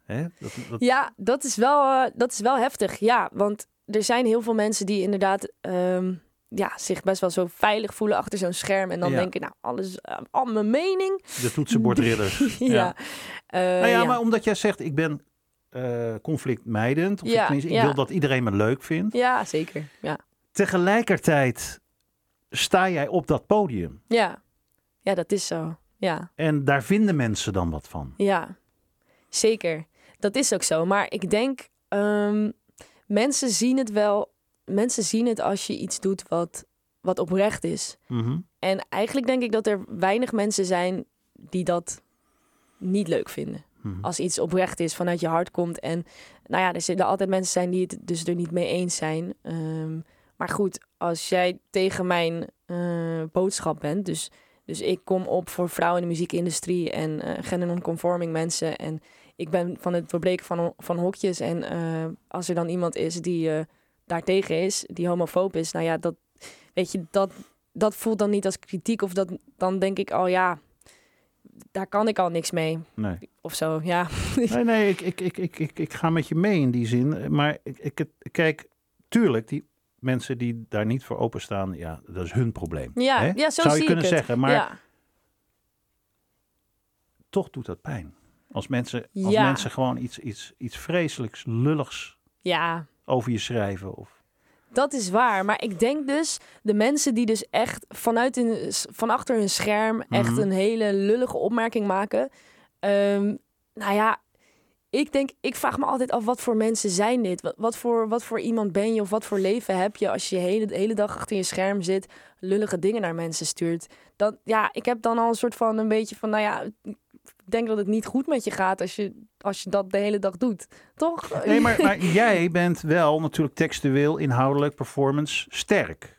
Hè? Dat, dat, ja dat, is wel, eh, dat is wel heftig. Ja, want er zijn heel veel mensen die inderdaad ehm, ja, zich best wel zo veilig voelen achter zo'n scherm. En dan Ja. denken, nou, alles, eh, al mijn mening. De toetsenbordridders. (laughs) ja. Eh, Nou ja, ja. maar omdat jij zegt, ik ben eh, conflictmijdend. Of Ja, tenminste, ik ja. wil dat iedereen me leuk vindt. ja, zeker. Ja. Tegelijkertijd sta jij op dat podium. Ja. ja, dat is zo. Ja. En daar vinden mensen dan wat van. Ja, zeker. Dat is ook zo. Maar ik denk, ehm, mensen zien het wel. Mensen zien het als je iets doet wat, wat oprecht is. Mhm. En eigenlijk denk ik dat er weinig mensen zijn die dat niet leuk vinden. Mhm. Als iets oprecht is, vanuit je hart komt. En nou ja, er zullen altijd mensen zijn die het dus er niet mee eens zijn. Ehm, maar goed, als jij tegen mijn eh, boodschap bent, dus, dus ik kom op voor vrouwen in de muziekindustrie en eh gender non-conforming mensen. En ik ben van het doorbreken van, van hokjes. En eh, als er dan iemand is die daartegen is, die homofoob is, nou ja, dat, weet je, dat, dat voelt dan niet als kritiek. Of dat, dan denk ik, oh ja, daar kan ik al niks mee. Nee. Of zo, ja. (laughs) Nee, nee, ik, ik, ik, ik, ik, ik ga met je mee in die zin. Maar ik, ik, kijk, tuurlijk, die mensen die daar niet voor openstaan, ja, dat is hun probleem. Ja, hè? ja zo Zou zie je kunnen ik het. zeggen, maar ja. toch doet dat pijn. Als mensen, als Ja. mensen gewoon iets, iets, iets vreselijks, lulligs ja, over je schrijven. Of, dat is waar. Maar ik denk dus, de mensen die dus echt vanuit hun, van achter hun scherm echt Mhm. een hele lullige opmerking maken. ehm, nou ja, ik denk, ik vraag me altijd af, wat voor mensen zijn dit? Wat, wat, voor, wat voor iemand ben je of wat voor leven heb je als je de hele, de hele dag achter je scherm zit, lullige dingen naar mensen stuurt? Dan, ja, ik heb dan al een soort van een beetje van, nou ja, denk dat het niet goed met je gaat als je, als je dat de hele dag doet. Toch? nee, maar, maar (laughs) jij bent wel natuurlijk textueel, inhoudelijk, performance sterk.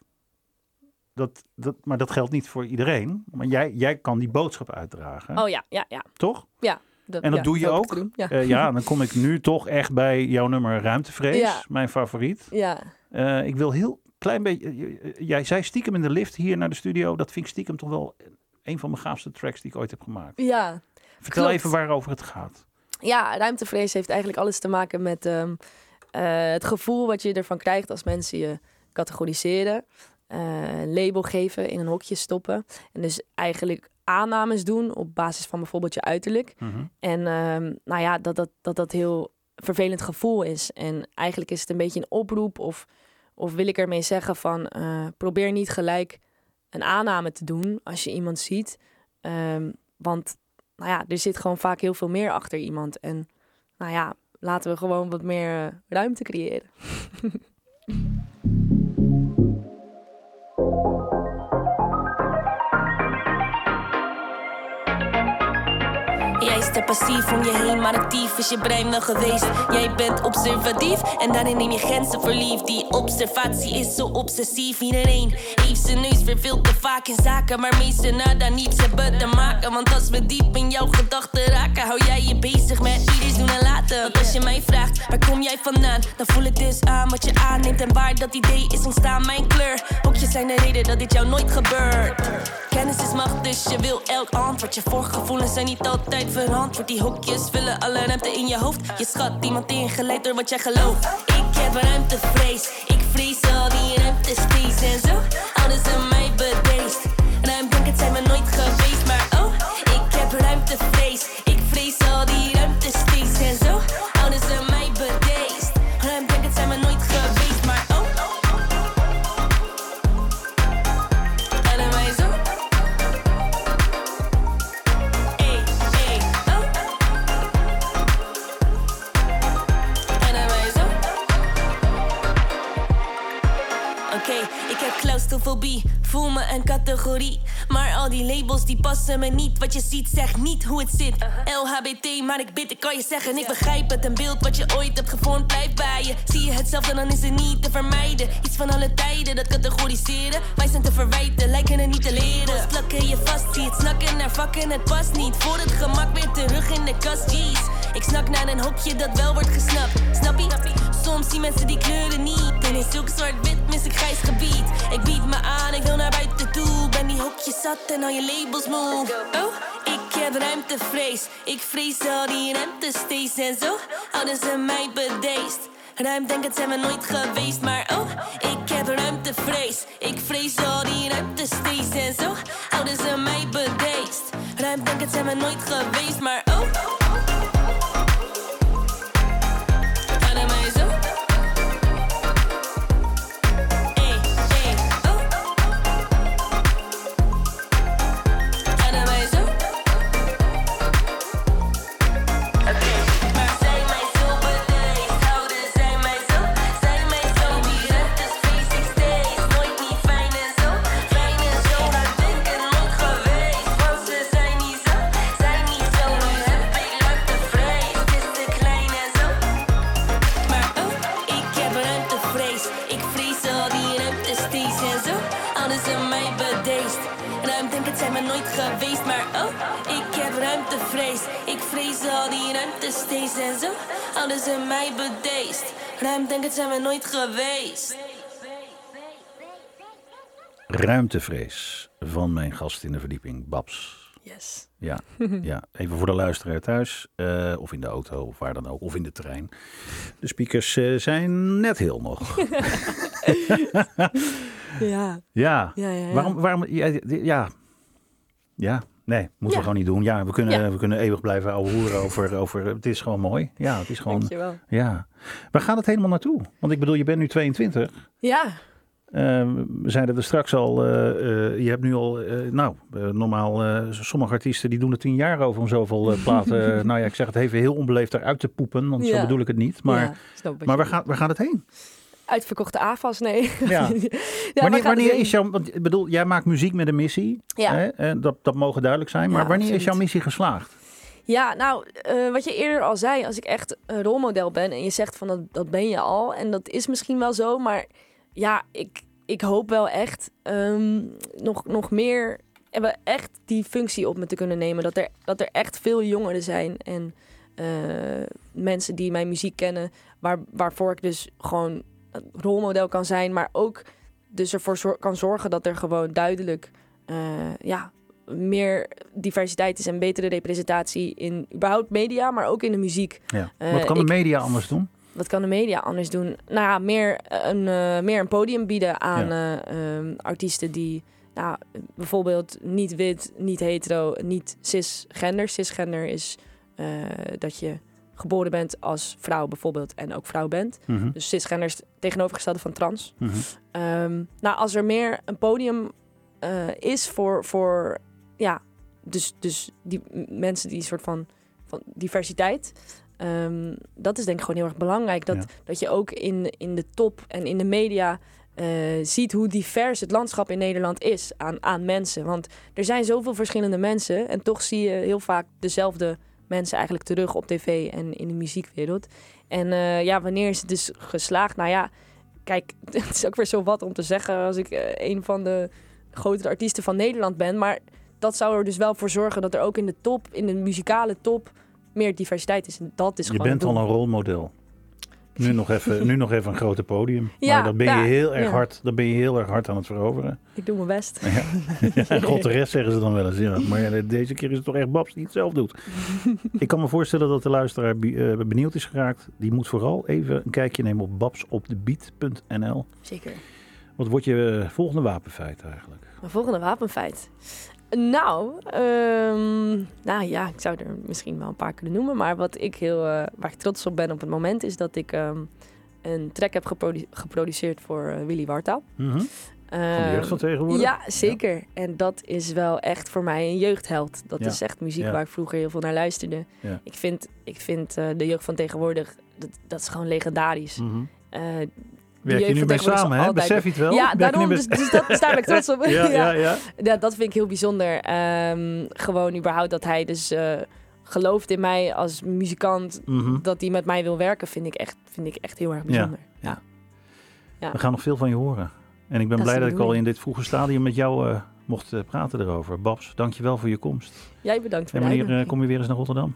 Dat, dat, maar dat geldt niet voor iedereen. Maar jij, jij kan die boodschap uitdragen, Oh ja, ja, ja. toch? Dat, En dat ja, doe je ook? doen. Ja. Eh, ja, dan kom ik nu toch echt bij jouw nummer Ruimtevrees, Ja. mijn favoriet. ja. Eh, ik wil heel klein beetje. eh, Jij zei stiekem in de lift hier naar de studio. Dat vind ik stiekem toch wel een van mijn gaafste tracks die ik ooit heb gemaakt. Ja. Vertel klopt. even waarover het gaat. ja, ruimtevrees heeft eigenlijk alles te maken met ehm, eh, het gevoel wat je ervan krijgt als mensen je categoriseren, een label geven, in een hokje stoppen. En dus eigenlijk aannames doen op basis van bijvoorbeeld je uiterlijk. Mhm. En ehm, nou ja, dat dat, dat dat heel vervelend gevoel is. En eigenlijk is het een beetje een oproep of, of wil ik ermee zeggen van eh, probeer niet gelijk een aanname te doen als je iemand ziet. Ehm, want nou ja, er zit gewoon vaak heel veel meer achter iemand. En nou ja, laten we gewoon wat meer eh, ruimte creëren. (laughs) Passief om je heen, maar actief is je brein wel geweest. Jij bent observatief en daarin neem je grenzen verliefd. Die observatie is zo obsessief. Iedereen heeft zijn neus weer veel te vaak in zaken, maar meesten nada niets hebben te maken. Want als we diep in jouw gedachten raken, hou jij je bezig met ieders doen en laten. Want als je mij vraagt, waar kom jij vandaan? Dan voel ik dus aan wat je aanneemt en waar dat idee is ontstaan. Mijn kleur, hokjes zijn de reden dat dit jou nooit gebeurt. Kennis is macht, dus je wil elk antwoord. Je voorgevoelens zijn niet altijd verantwoord. Die hokjes vullen alle ruimte in je hoofd. Je schat iemand ingeleid door wat jij gelooft. Ik heb ruimtevrees. Ik vrees al die ruimtespace en zo. Houden ze mij bedeesd. Ruimte, het zijn we nooit geweest, maar oh, ik heb ruimtevrees. Die die passen me niet. Wat je ziet zegt niet hoe het zit. LHBT, maar ik bid, ik kan je zeggen, ik begrijp het. Een beeld wat je ooit hebt gevormd blijft bij je. Zie je hetzelfde, dan is het niet te vermijden. Iets van alle tijden, dat categoriseren. Wij zijn te verwijten, lijken het niet te leren. Plakken je vast, zie het snakken naar vakken, het past niet. Voor het gemak weer terug in de kast, jeez. Ik snak naar een hokje dat wel wordt gesnapt. Snap je? Soms zien mensen die kleuren niet. En in zulk zwart-wit mis ik grijs gebied. Ik bied me aan, ik wil naar buiten toe. Hokjes zat en al je labels moe. Oh, ik heb ruimtevrees. Ik vrees al die ruimtesteeds en zo. Houden ze mij bedeesd. Het zijn we nooit geweest, maar oh, ik heb ruimtevrees. Ik vrees al die ruimtesteeds en zo. Houden ze mij bedeesd. Het zijn we nooit geweest, maar oh. Ruimtevrees. Ik vrees al die ruimtesties en zo. Houden ze mij bedeesd. Ruim denk het zijn we nooit geweest. Ruimtevrees van mijn gast in de verdieping, Babs. Yes. Ja, (laughs) ja, even voor de luisteraar thuis, eh, of in de auto, of waar dan ook, of in de trein. De speakers eh, zijn net heel nog. (laughs) Ja, Ja, ja, ja. ja. waarom, waarom, ja, ja, ja, nee, moeten we gewoon niet doen. Ja, we kunnen, Ja. we kunnen eeuwig blijven ouwehoeren over, over, het is gewoon mooi. Ja, het is gewoon, Dankjewel. ja. Waar gaat het helemaal naartoe? Want ik bedoel, je bent nu 22. Ja, Eh, we zeiden er straks al, eh, eh, je hebt nu al, eh, nou, normaal, sommige artiesten die doen er tien jaar over om zoveel platen, (laughs) nou ja, ik zeg het even heel onbeleefd eruit te poepen, want zo bedoel ik het niet. Maar, maar waar, gaat, waar gaat het heen? Uitverkochte AFAS, nee. Ja. (laughs) Wanneer is jouw, want ik bedoel, jij maakt muziek met een missie, Ja. hè? Eh, dat, dat mogen duidelijk zijn, maar Ja, wanneer is jouw missie geslaagd? Ja, nou, eh, wat je eerder al zei, als ik echt een rolmodel ben en je zegt van dat, dat ben je al, en dat is misschien wel zo, maar ja, ik, ik hoop wel echt ehm, nog, nog meer, en we echt die functie op me te kunnen nemen. Dat er, dat er echt veel jongeren zijn en eh, mensen die mijn muziek kennen, waar, waarvoor ik dus gewoon een rolmodel kan zijn, maar ook dus ervoor zor- kan zorgen dat er gewoon duidelijk eh, ja, meer diversiteit is en betere representatie in überhaupt media, maar ook in de muziek. Ja. Eh, Wat kan de ik- media anders doen? Wat kan de media anders doen? Nou ja, meer een, eh, meer een podium bieden aan eh, ehm, artiesten die nou, bijvoorbeeld niet wit, niet hetero, niet cisgender. Cisgender is dat je geboren bent als vrouw bijvoorbeeld en ook vrouw bent. Mhm, Dus cisgender is tegenovergestelde van trans. mhm. Ehm, nou, als er meer een podium eh, is voor, voor ja, dus, dus die mensen die soort van, van diversiteit. ehm, dat is denk ik gewoon heel erg belangrijk. Dat, Ja. dat je ook in, in de top en in de media eh, ziet hoe divers het landschap in Nederland is aan, aan mensen. Want er zijn zoveel verschillende mensen en toch zie je heel vaak dezelfde mensen eigenlijk terug op tv en in de muziekwereld. En eh, ja, wanneer is het dus geslaagd? Nou ja, kijk, (laughs) het is ook weer zo wat om te zeggen als ik eh, een van de grotere artiesten van Nederland ben. Maar dat zou er dus wel voor zorgen dat er ook in de top, in de muzikale top, meer diversiteit is. En dat is Je bent al een rolmodel. Nu nog even, nu nog even een grote podium. (laughs) Ja, maar dan ben je ja, heel erg ja. hard, dan ben je heel erg hard aan het veroveren. Ik doe mijn best. Ja, (laughs) God de rest zeggen ze dan wel eens. Ja. Maar deze keer is het toch echt Babs die het zelf doet. Ik kan me voorstellen dat de luisteraar eh, benieuwd is geraakt. Die moet vooral even een kijkje nemen op babsopdebeat.nl. Zeker. Wat wordt je eh, volgende wapenfeit eigenlijk? Mijn volgende wapenfeit. Nou, ehm, nou ja, ik zou er misschien wel een paar kunnen noemen. Maar wat ik heel, eh, waar ik trots op ben op het moment is dat ik ehm, een track heb geprodu- geproduceerd voor eh, Willy Wartaal. Mhm. Van de Ehm, jeugd van tegenwoordig? Ja, zeker. En dat is wel echt voor mij een jeugdheld. Dat Ja. is echt muziek Ja. waar ik vroeger heel veel naar luisterde. Ik vind, ik vind eh, de jeugd van tegenwoordig, dat, dat is gewoon legendarisch. Mhm. Werk je nu mee samen, hè? Besef je het wel? ja, daarom, dus, dus dat, (laughs) dus daar ben ik trots op. ja, (laughs) ja, ja. Ja, dat vind ik heel bijzonder. Ehm, gewoon überhaupt dat hij dus eh, gelooft in mij als muzikant. Mhm. Dat hij met mij wil werken, vind ik echt, vind ik echt heel erg bijzonder. Ja. Ja. We gaan nog veel van je horen. En ik ben Dat blij dat ik al in dit vroege stadium met jou eh, mocht eh, praten erover. Babs, dankjewel voor je komst. Jij bedankt voor En wanneer kom je weer eens naar Rotterdam?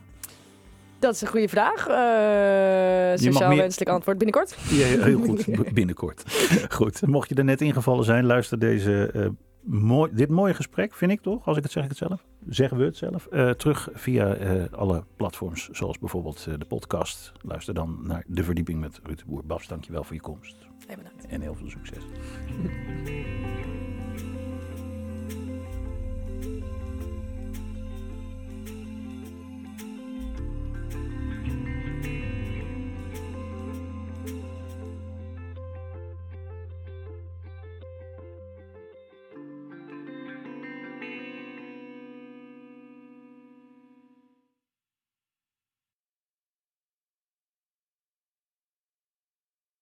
Dat is een goede vraag. Eh sociaal meer- wenselijk antwoord binnenkort. Ja, heel goed. (laughs) Binnenkort. goed. Mocht je er net ingevallen zijn, luister deze, eh, mooi, dit mooie gesprek, vind ik toch? Als ik het zeg, ik het zelf. Zeggen we het zelf. eh, terug via alle platforms, zoals bijvoorbeeld de podcast. Luister dan naar De Verdieping met Ruud de Boer. Babs, dankjewel voor je komst. Bedankt. En heel veel succes.